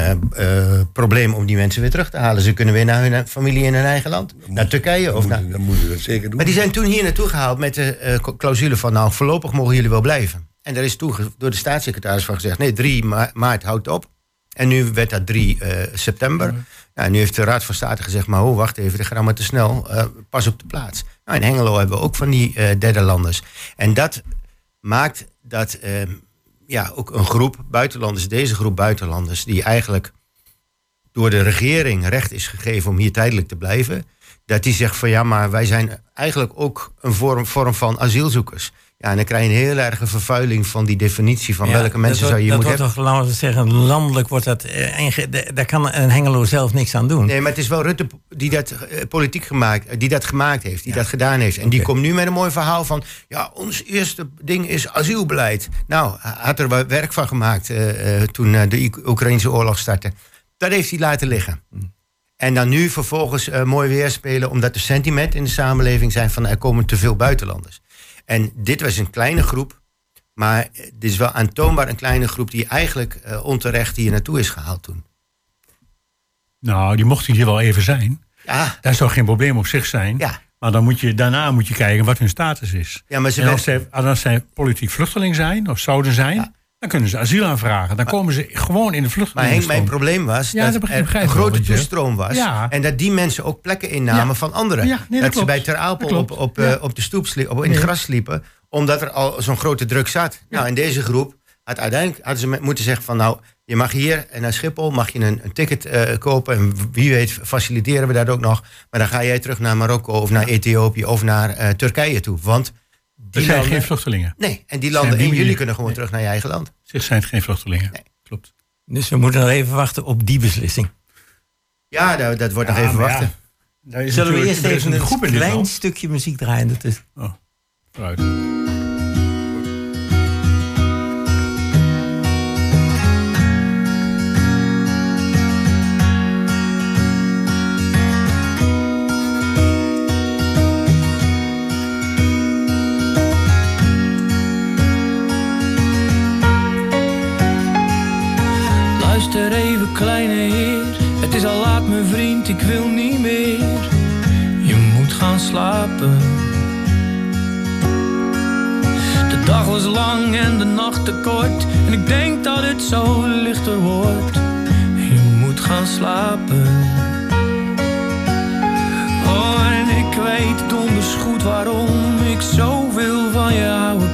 probleem om die mensen weer terug te halen. Ze kunnen weer naar hun familie in hun eigen land. Naar Turkije of naar... dan moeten we dat zeker doen. Maar die zijn toen hier naartoe gehaald met de clausule van... nou, voorlopig mogen jullie wel blijven. En daar is toen door de staatssecretaris van gezegd... nee, 3 ma- maart houdt op. En nu werd dat 3 eh, september. Nou, nu heeft de Raad van State gezegd... maar oh, wacht even, dat gaat allemaal te snel. eh, pas op de plaats. Nou, in Hengelo hebben we ook van die eh derde landers. En dat maakt dat eh, ja, ook een groep buitenlanders... deze groep buitenlanders... die eigenlijk door de regering recht is gegeven om hier tijdelijk te blijven, dat die zegt van ja, maar wij zijn eigenlijk ook een vorm, vorm van asielzoekers. Ja, en dan krijg je een heel erge vervuiling van die definitie van Ja, welke mensen zou je moeten Dat hebben. wordt toch, laten we zeggen, landelijk wordt dat... eh, de- daar kan een Hengelo zelf niks aan doen. Nee, maar het is wel Rutte die dat eh, politiek gemaakt, eh, die dat gemaakt heeft, die dat gedaan heeft. En die komt nu met een mooi verhaal van, ja, ons eerste ding is asielbeleid. Nou, had er werk van gemaakt toen de Oek- Oekraïnse oorlog startte. Dat heeft hij laten liggen. En dan nu vervolgens mooi weer spelen, omdat er sentiment in de samenleving zijn van er komen te veel buitenlanders. En dit was een kleine groep, maar dit is wel aantoonbaar een kleine groep die eigenlijk eh, onterecht hier naartoe is gehaald toen. Nou, die mochten hier wel even zijn. Ja, Dat zou geen probleem op zich zijn. Ja. Maar dan moet je, daarna moet je kijken wat hun status is. ja maar ze En als werden- zij, als zij politiek vluchteling zijn, of zouden zijn, dan kunnen ze asiel aanvragen. Dan komen ze gewoon in de Maar Henk, vluchtelingenstroom. mijn probleem was Ja, dat er een grote toestroom was. Ja. En dat die mensen ook plekken innamen Ja. van anderen. Nee, dat dat ze bij Ter Apel op, op, eh, op de stoep sliepen, op, in het gras sliepen. Omdat er al zo'n grote druk zat. Nou, in deze groep had uiteindelijk hadden ze moeten zeggen van... nou, je mag hier en naar Schiphol mag je een, een ticket eh, kopen. En wie weet faciliteren we dat ook nog. Maar dan ga jij terug naar Marokko of naar Ethiopië of naar eh, Turkije toe. Want die zijn landen... geen vluchtelingen. Nee, en die landen... die En jullie kunnen gewoon Nee. terug naar je eigen land. Zich zijn het geen vluchtelingen. Nee. Klopt. Dus we moeten nog even wachten op die beslissing. Ja, dat, dat wordt nog even wachten. ja. Zullen we eerst er even een, klein stukje muziek draaien? Dat is... Oh, vooruit. Kleine heer. Het is al laat, mijn vriend, ik wil niet meer. Je moet gaan slapen. De dag was lang en de nacht te kort. En ik denk dat het zo lichter wordt. Je moet gaan slapen. Oh, en ik weet donders goed waarom ik zoveel van je houden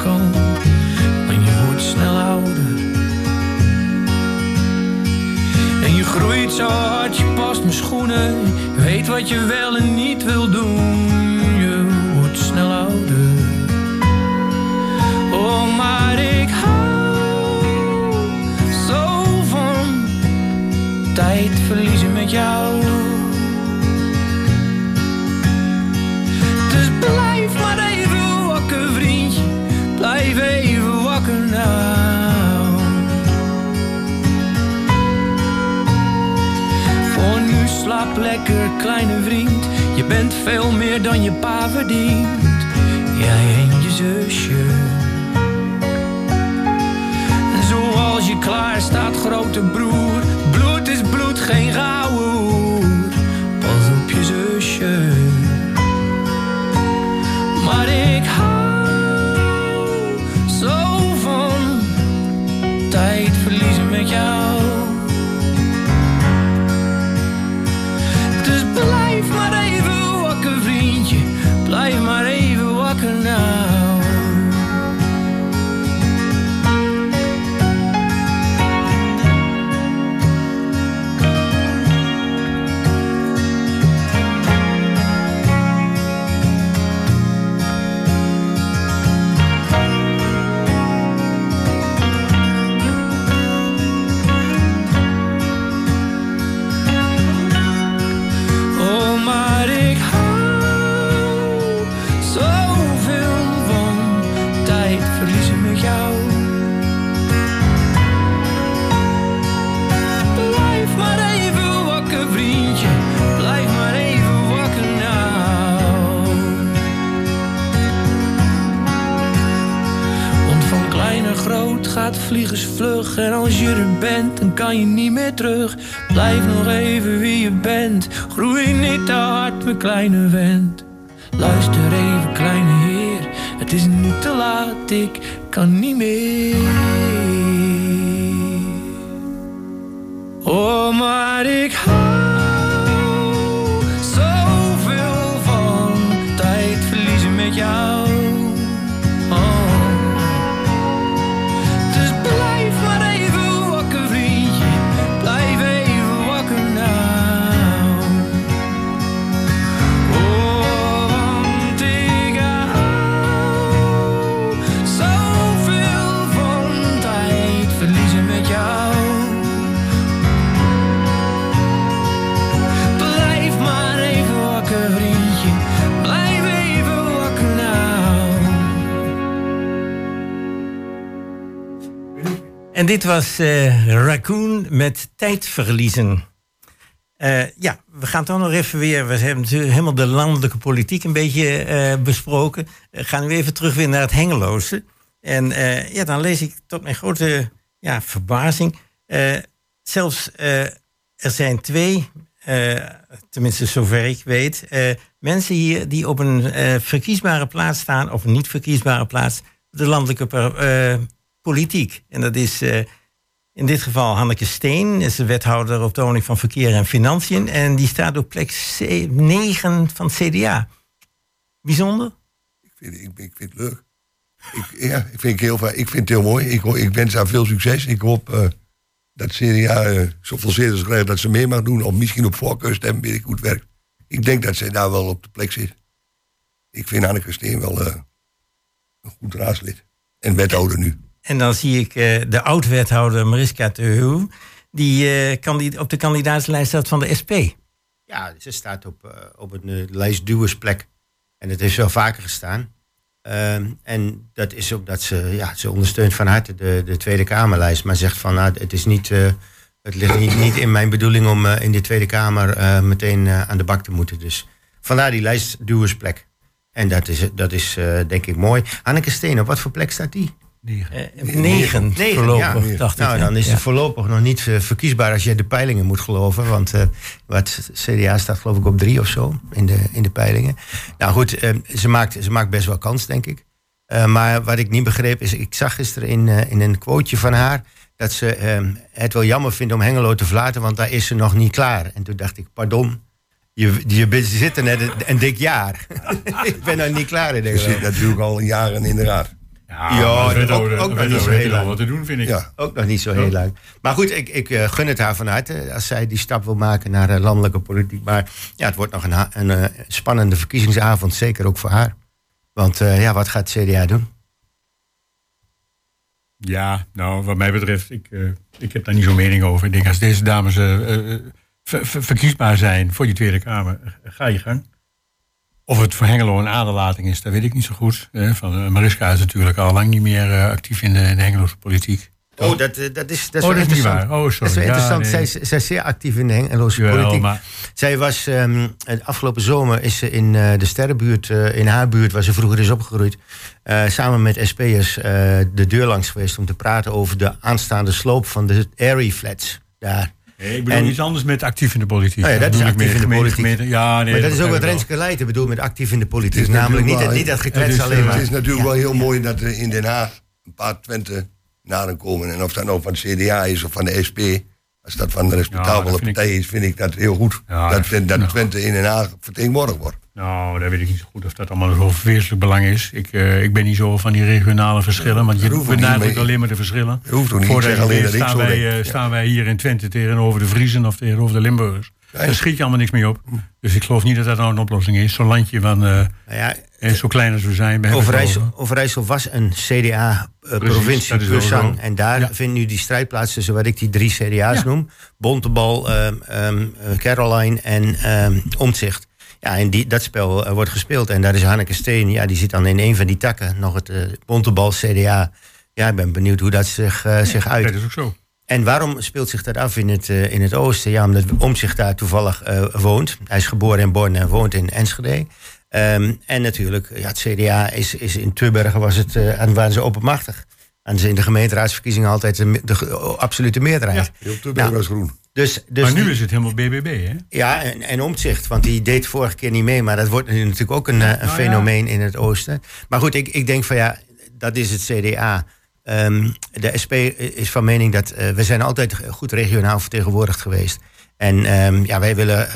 mijn schoenen. Weet wat je wel en niet wil doen. Lekker, kleine vriend. Je bent veel meer dan je pa verdient. Jij en je zusje. En zoals je klaar staat, grote broer. Bloed is bloed, geen gouden gaat vliegensvlug. En als je er bent, dan kan je niet meer terug. Blijf nog even wie je bent. Groei niet te hard, mijn kleine vent. Luister even, kleine heer. Het is nu te laat, ik kan niet meer. Oh, maar ik hou En dit was eh, Raccoon met tijd verliezen. Eh, ja, we gaan toch nog even weer. We hebben natuurlijk helemaal de landelijke politiek een beetje eh, besproken. We gaan nu even terug weer naar het Hengeloze. En ja, dan lees ik tot mijn grote ja, verbazing. zelfs er zijn twee, tenminste zover ik weet, mensen hier die op een verkiesbare plaats staan, of een niet verkiesbare plaats, de landelijke politiek. En dat is eh, in dit geval Hanneke Steen, is de wethouder op de woning van Verkeer en Financiën. En die staat op plek 9 van CDA. Bijzonder? Ik vind, ik, ik het leuk. Ik, ja, ik vind, het heel, ik vind het heel mooi. Ik, ik wens haar veel succes. Ik hoop eh, dat CDA eh, zoveel zetels krijgt dat ze mee mag doen. Of misschien op voorkeurstemmen, weet ik hoe het werkt. Ik denk dat zij daar wel op de plek zit. Ik vind Anneke Steen wel een goed raadslid. En wethouder nu. En dan zie ik eh, de oud-wethouder Mariska Tehuw, die kandid- op de kandidaatslijst staat van de SP. Ja, ze staat op, uh, op een uh, lijst duwersplek. En dat heeft wel vaker gestaan. Uh, en dat is ook dat ze, ja, ze ondersteunt van harte de, de Tweede Kamerlijst. Maar zegt van, nou, het, is niet, uh, het ligt niet, niet, in mijn bedoeling om in de Tweede Kamer meteen aan de bak te moeten. Dus vandaar die lijstduwersplek. En dat is, dat is denk ik mooi. Anneke Steen, op wat voor plek staat die? Negen. Uh, negen, negen voorlopig, ja. dacht nou, ik. dan is ja. het voorlopig nog niet uh, verkiesbaar als je de peilingen moet geloven. Want uh, wat CDA staat geloof ik op drie of zo in de, in de peilingen. Nou goed, ze, maakt, ze maakt best wel kans, denk ik. maar wat ik niet begreep is, ik zag gisteren in, in een quoteje van haar... dat ze het wel jammer vindt om Hengelo te verlaten, want daar is ze nog niet klaar. En toen dacht ik, pardon, je, je zit er net een, een dik jaar. ik ben nog niet klaar in Je zit natuurlijk al jaren in de raad. Ja, Ja, ook, ook- ook nog niet zo heel lang. wat te doen, vind ik. Ja. Ook nog niet zo heel lang. Maar goed, ik, ik eh, gun het haar van harte als zij die stap wil maken naar eh, landelijke politiek. Maar ja, het wordt nog een, een eh, spannende verkiezingsavond, zeker ook voor haar. Want eh, ja, wat gaat het CDA doen? Ja, nou, wat mij betreft, ik, eh, ik heb daar niet zo'n mening over. Ik denk, als deze dames eh, eh, ver- ver- verkiesbaar zijn voor die Tweede Kamer, eh, ga je gang. Of het voor Hengelo een aderlating is, dat weet ik niet zo goed. Van, eh, Mariska is natuurlijk al lang niet meer eh, actief in de, in de Hengeloze politiek. Oh, dat, eh, dat is, dat is Oh, wel dat is niet interessant. waar. Oh, sorry. Dat is wel Ja, interessant. nee. zij, is- zij is zeer actief in de Hengeloze Jawel, politiek. maar Zij was ehm, afgelopen zomer is ze in de sterrenbuurt, in haar buurt, waar ze vroeger is opgegroeid, samen met SP'ers de deur langs geweest om te praten over de aanstaande sloop van de Airy Flats daar. Nee, ik bedoel En- iets anders met actief in de politiek. Oh ja, dat is actief meer in de politiek. gemeente- ja, nee, maar dat is ook wat. Renske Leijten bedoelt met actief in de politiek. Is Namelijk niet, wel, niet dat geklets is, alleen maar. Het is natuurlijk wel heel mooi dat er in Den Haag een paar Twente naden komen. En of dat nou van het CDA is of van de SP. Als dat van de respectabele partij is, vind ik dat heel goed. Dat, dat-. Twente in Den Haag vertegenwoordigd wordt. Nou, daar weet ik niet zo goed of dat allemaal zo wezenlijk belang is. Ik, eh, ik ben niet zo van die regionale verschillen, want je benadrukt alleen maar de verschillen. Je hoeft ook niet te Voordat je zeggen alleen dat staan, wij, eh, Ja. staan wij hier in Twente tegenover de Vriezen of tegenover de Limburgers. Daar schiet je allemaal niks mee op. Dus ik geloof niet dat dat nou een oplossing is. Zo'n landje van, eh, Nou ja, eh, zo klein als we zijn. Overijssel, over. Overijssel was een CDA-provincie. En daar vindt nu die strijd plaats tussen wat ik die drie CDA's noem. Bontebal, eh, Caroline en ehm Omtzigt. Ja, en die, dat spel eh, wordt gespeeld. En daar is Hanneke Steen, ja, die zit dan in een van die takken. Nog het eh, Bontebal CDA. Ja, ik ben benieuwd hoe dat zich, eh, zich uit. Dat is ook zo. En waarom speelt zich dat af in het, eh, in het oosten? Ja, omdat Omtzigt daar toevallig eh, woont. Hij is geboren in Born en woont in Enschede. Ehm, en natuurlijk, ja, het CDA is, is in Tubbergen was het, eh, en waren ze oppermachtig. En ze in de gemeenteraadsverkiezingen altijd de, de, absolute meerderheid. Heel Tubbergen Nou, was groen. Dus, dus maar nu die- is het helemaal BBB, hè? ja, en, en Omtzigt, want die deed vorige keer niet mee. Maar dat wordt nu natuurlijk ook een, eh, een Nou ja. fenomeen in het oosten. Maar goed, ik, ik denk van ja, dat is het CDA. Ehm, de SP is van mening dat eh, we zijn altijd goed regionaal vertegenwoordigd geweest. En ehm, ja, wij willen eh,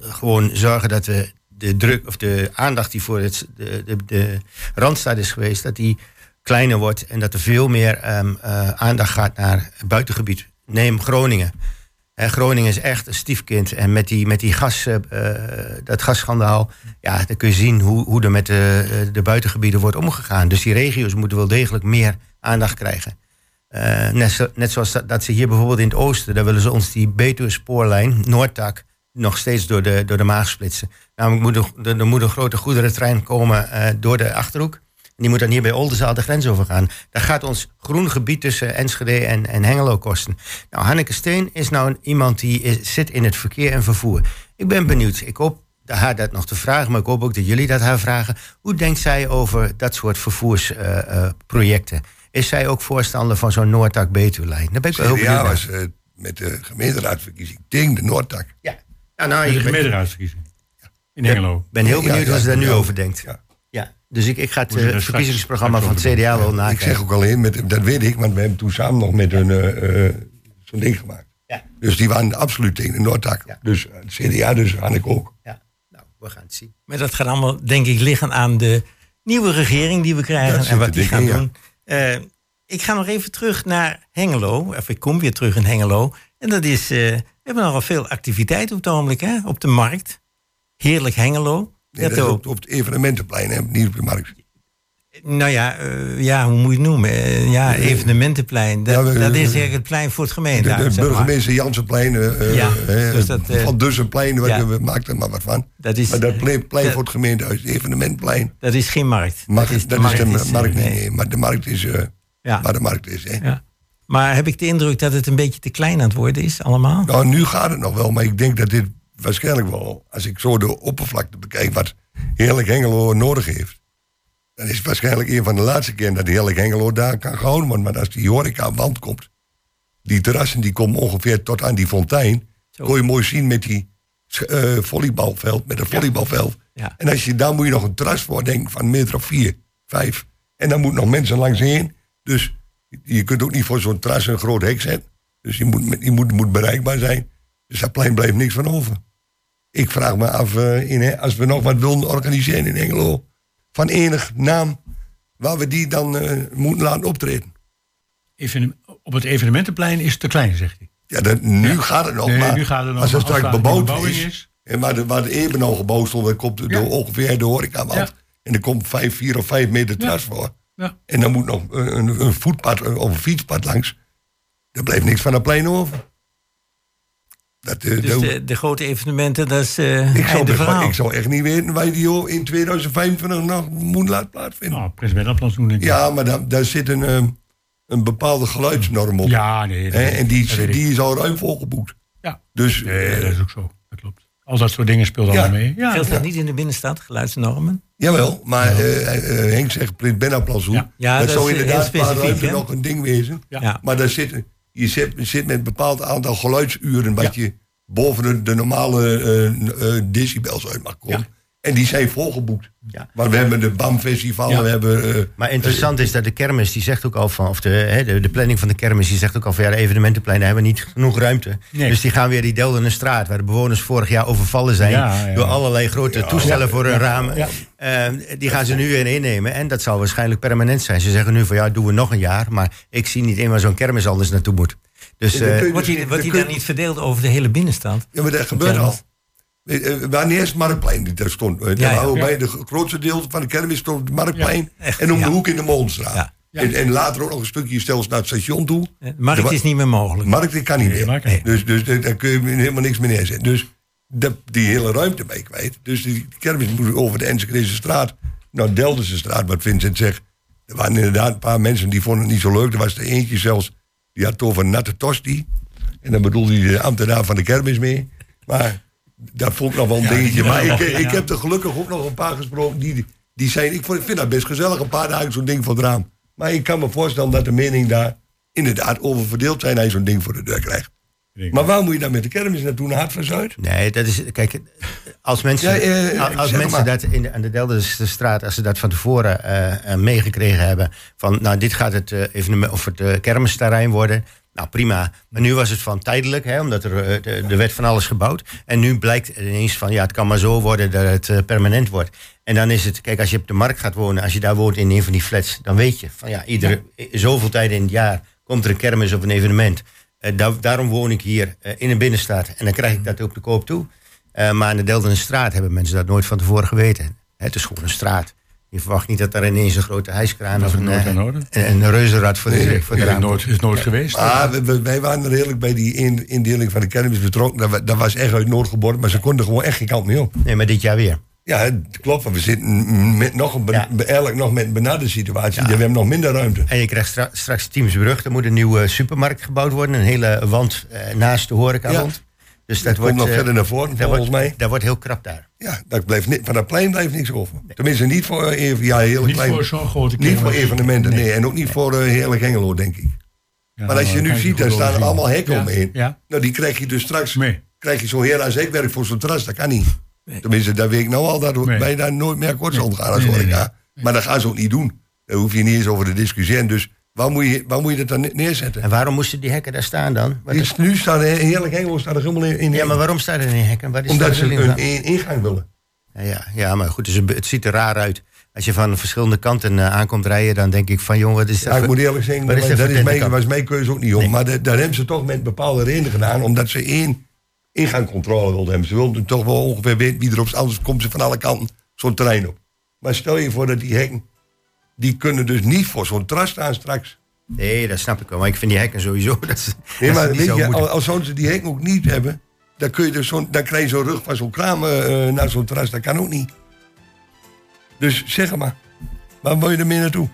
gewoon zorgen dat we de druk of de aandacht die voor het, de, de, de Randstad is geweest, dat die kleiner wordt en dat er veel meer ehm, eh, aandacht gaat naar het buitengebied. Neem Groningen. Hè, Groningen is echt een stiefkind. En met, die, met die gas, eh, eh, dat gasschandaal, ja, dan kun je zien hoe, hoe er met de, eh, de buitengebieden wordt omgegaan. Dus die regio's moeten wel degelijk meer aandacht krijgen. Eh, net, net zoals dat, ze hier bijvoorbeeld in het oosten, daar willen ze ons die Betuwe-spoorlijn, Noordtak, nog steeds door de, door de maag splitsen. Namelijk moet er, moet een grote goederentrein komen eh, door de achterhoek. En die moet dan hier bij Oldenzaal de grens overgaan. Dat gaat ons groen gebied tussen Enschede en, en Hengelo kosten. Nou, Hanneke Steen is nou een- iemand die is- zit in het verkeer en vervoer. Ik ben benieuwd. Ik hoop haar dat nog te vragen, maar ik hoop ook dat jullie dat haar vragen. Hoe denkt zij over dat soort vervoersprojecten? is zij ook voorstander van zo'n Noordtak-Betuwe-lijn? Daar ben ik wel heel benieuwd CDA naar. was eh, met de gemeenteraadsverkiezing tegen de Noordtak. Ja. Ja, nou, De ik ben, gemeenteraadsverkiezing. In Hengelo. ben heel Ja, benieuwd ja, wat ze daar nu ja. over denkt. Ja. Dus ik, ik ga het eh, verkiezingsprogramma van het CDA wel Ik nakijken. zeg ook alleen, met, dat weet ik, want we hebben toen samen nog met hun eh, eh, zo'n ding gemaakt. Ja. Dus die waren absoluut tegen de Noordtak. Ja. Dus het CDA dus aan ik ook. Ja. Nou, we gaan het zien. Maar dat gaat allemaal, denk ik, liggen aan de nieuwe regering die we krijgen en wat die gaan in, ja. doen. Eh, ik ga nog even terug naar Hengelo. Of ik kom weer terug in Hengelo. En dat is, eh, we hebben nogal veel activiteit op het ogenblik hè, op de markt. Heerlijk Hengelo. Nee, dat is op, op het evenementenplein, hè, niet op de markt. Nou ja, eh, ja, hoe moet je het noemen? Eh, ja, evenementenplein. Dat, Ja, we- dat is eigenlijk het plein voor het De, gemeentehuis. de burgemeester Jansenplein, eh, eh, Ja, eh, dus dat, eh, van Dussenplein, wat- ja. we maakten er maar wat van. Dat is, Maar dat plein, plein dat- voor het gemeentehuis, het evenementplein. dat is geen markt. Markt, dat is de markt, eh, niet, nee. nee, maar de markt is eh, Ja. waar de markt is. Hè. Ja. Maar heb ik de indruk dat het een beetje te klein aan het worden is, allemaal? Nou, nu gaat het nog wel, maar ik denk dat dit waarschijnlijk wel, als ik zo de oppervlakte bekijk, wat Heerlijk Hengelo nodig heeft, dan is het waarschijnlijk een van de laatste keer dat Heerlijk Hengelo daar kan gehouden worden. Maar als die horeca aan wand komt, die terrassen die komen ongeveer tot aan die fontein, Zo. kon je mooi zien met die eh, volleybalveld, met een volleybalveld. Ja. En als je, daar moet je nog een terras voor denken van meter of vier, vijf. En dan moeten nog mensen langs heen. Dus je kunt ook niet voor zo'n terras een groot hek zetten. Dus je moet, je moet, moet bereikbaar zijn. Dus dat plein blijft niks van over. Ik vraag me af, eh, in, als we nog wat willen organiseren in Engelo, van enig naam, waar we die dan eh, moeten laten optreden. Even, op het evenementenplein is het te klein, zegt hij. Ja, dat, nu gaat het nog, Nee, maar nu gaat het nog, als maar het als straks daar een bebouwd is, is. en waar de, waar de Ebenal gebouwd stond, dan komt Ja. ongeveer de horecawand. Ja. En er komt vijf, vier of vijf meter terras voor. Ja. En dan moet nog een, een, voetpad of een fietspad langs. Er blijft niks van dat plein over. Dat, eh, Dus de, de grote evenementen, dat is eh ik, zou einde best- verhaal. ik zou echt niet weten waar die joh, in 2025 nog moet laten plaatsvinden. Nou, Prins Bernhard doen, denk ik. Ja, maar daar, daar zit een, eh, een bepaalde geluidsnorm op. Ja, nee. Hè, en die, die is al ruim volgeboekt. Ja. Dus Nee, eh, dat is ook zo. Dat klopt. Al dat soort dingen speelt Ja. allemaal mee. Ja, Geldt dat niet in de binnenstad, geluidsnormen? Jawel, maar Henk zegt Prins Bernhardplas Ja. Ja, dat, dat zou is, inderdaad qua ruimte nog een ding wezen. Ja. Ja. Maar daar zit, je zit, zit met een bepaald aantal geluidsuren... wat je boven de, de normale eh, eh, decibels uit mag komen. En die zijn volgeboekt. Ja. Maar we hebben de BAM-festival, Ja. we hebben... eh, Maar interessant is dat de kermis, die zegt ook al van, of de, hè, de, de planning van de kermis, die zegt ook al van ja, de evenementenplein, daar hebben we niet genoeg ruimte. Nee. Dus die gaan weer die Deldende straat, waar de bewoners vorig jaar overvallen zijn Ja, ja. door allerlei grote toestellen voor hun ramen. Ja. Eh, die gaan ze nu weer innemen en dat zal waarschijnlijk permanent zijn. Ze zeggen nu van ja, doen we nog een jaar, maar ik zie niet in waar zo'n kermis anders naartoe moet. Dus eh, Wordt die, Dan wordt die kun- dan niet verdeeld over de hele binnenstad? Ja, maar dat gebeurt al. Eh, eh, Wanneer is het Marktplein die daar stond? Eh, Ja, ja. daar. Bij de grootste deel van de kermis stond het Marktplein. echt, en om de hoek in de Molenstraat. En, en later ook nog een stukje stels naar het station toe. De markt De is niet meer mogelijk. Markt kan niet meer. Dus, dus daar- kun je helemaal niks meer neerzetten. Dus die hele ruimte ben je kwijt. Dus die kermis moet over de Enschedeze straat. Nou, Deldense straat, wat Vincent zegt. Er waren inderdaad een paar mensen die vonden het niet zo leuk. Er was er eentje zelfs, die had het over natte tosti. En dan bedoelde hij de ambtenaar van de kermis mee. Maar dat vond ik nog wel een dingetje. Maar ik, ja. ik heb er gelukkig ook nog een paar gesproken die, die zijn... Ik vind dat best gezellig, een paar dagen zo'n ding voor het raam. Maar ik kan me voorstellen dat de mening daar inderdaad over verdeeld zijn... als je zo'n ding voor de deur krijgt. Maar waar moet je dan met de kermis naartoe? Naar Hart van Zuid? Nee, dat is. Kijk, als mensen, Ja, eh, als- mensen maar. dat in de, aan de Deldense straat, als ze dat van tevoren eh, eh, meegekregen hebben. van nou, dit gaat het, eh, evenement, of het eh, kermisterrein worden. Nou, prima. Maar nu was het van tijdelijk, hè, omdat er, eh, de- er werd van alles gebouwd. En nu blijkt ineens van ja, het kan maar zo worden dat het eh, permanent wordt. En dan is het, kijk, als je op de markt gaat wonen, als je daar woont in een van die flats, dan weet je van ja, iedere zoveel tijd in het jaar komt er een kermis of een evenement. Eh, da- daarom woon ik hier eh, in een binnenstad. En dan krijg ik dat op de koop toe. Eh, maar aan de Deldense straat hebben mensen dat nooit van tevoren geweten. Het is gewoon een straat. Je verwacht niet dat er ineens een grote hijskraan of is een, eh, een, een reuzenrad voor de, Nee, voor de Is raam. nooit, is nooit geweest. Ah, we- we- wij waren er redelijk bij die in- indeling van de kermis betrokken. Dat, dat was echt uit nood geboren, maar ze konden er gewoon echt geen kant mee op. Nee, maar dit jaar weer. Ja, het klopt. We zitten met nog een, Ja. eigenlijk nog met een benarde situatie. We hebben nog minder ruimte. En je krijgt stra- straks Teamsbrug. Er moet een nieuwe supermarkt gebouwd worden. Een hele wand eh, naast de horeca Ja. Dus dat Dat wordt, komt nog eh, verder naar voren, volgens wordt, mij. Dat wordt heel krap daar. Ja, dat blijft ni- van dat plein blijft niks over. Tenminste, niet voor, eh, even, ja, heel Niet klein, voor zo'n grote niet voor evenementen, nee. En ook niet voor uh, Heerlijk Hengelo, denk ik. Ja, maar als je nu ziet, daar staan overzien. allemaal hekken Ja, omheen. Ja, Nou, die krijg je dus straks. mee. Krijg je zo heer als hekwerk voor zo'n terras, dat kan niet. Tenminste, dat weet ik nou al, dat Nee. wij daar nooit meer akkoord zullen gaan als Nee, nee, horeca. Maar dat gaan ze ook niet doen. Daar hoef je niet eens over te discussiëren. Dus waar moet je, waar moet je dat dan neerzetten? En waarom moesten die hekken daar staan dan? Wat is- nu staat er Heerlijk Hengelo staat er helemaal in. in ja, maar waarom staan er geen hekken? Wat is omdat ze een, ingang willen. Ja, ja, ja, maar goed, dus het- ziet er raar uit. Als je van verschillende kanten eh, aankomt rijden, dan denk ik van jongen, wat is dat? Ja, ik moet eerlijk zeggen, dat, is was- dat is mijn, was mijn keuze ook niet om. Nee. Maar daar hebben ze toch met bepaalde redenen gedaan, omdat ze één ingangcontrole wilden hebben. Ze wilden toch wel ongeveer weten wie er op anders komt ze van alle kanten zo'n terrein op. Maar stel je voor dat die hekken die kunnen dus niet voor zo'n tras staan straks. Nee, dat snap ik wel. Maar ik vind die hekken sowieso... Dat, is- Nee, maar weet zo je, moeilijk. als, zouden ze die hek ook niet hebben, dan, kun je dus zo'n- dan krijg je zo'n rug van zo'n kraam eh, naar zo'n terras. Dat kan ook niet. Dus zeg maar, waar wil je ermee naartoe?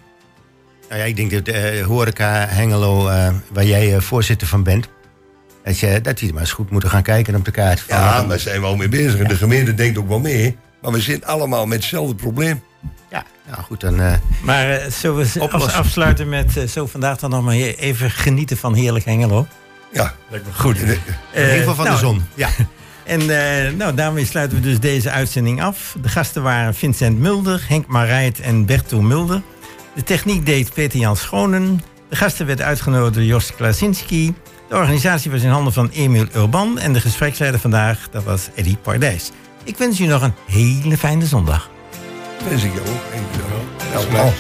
Nou ja, ik denk dat eh Horeca Hengelo, eh, waar jij eh, voorzitter van bent... Dat, je, dat die maar eens goed moeten gaan kijken op de kaart. Van, Ja, daar zijn we al mee bezig. En de gemeente denkt ook wel mee. Maar we zitten allemaal met hetzelfde probleem. ja, nou goed, dan... eh, Maar eh, zullen we als afsluiten met eh, zo vandaag dan nog maar even genieten van heerlijk Hengelo? Ja, Goed. en, eh, in ieder geval van nou, de zon. Ja. En eh, nou, daarmee sluiten we dus deze uitzending af. De gasten waren Vincent Mulder, Henk Marijt en Berto Mulder. De techniek deed Peter Jan Schonen. De gasten werden uitgenodigd door Jos Klasinski. De organisatie was in handen van Emiel Urban. En de gespreksleider vandaag, dat was Eddie Pardijs. Ik wens u nog een hele fijne zondag. wens ik je ook. Dankjewel.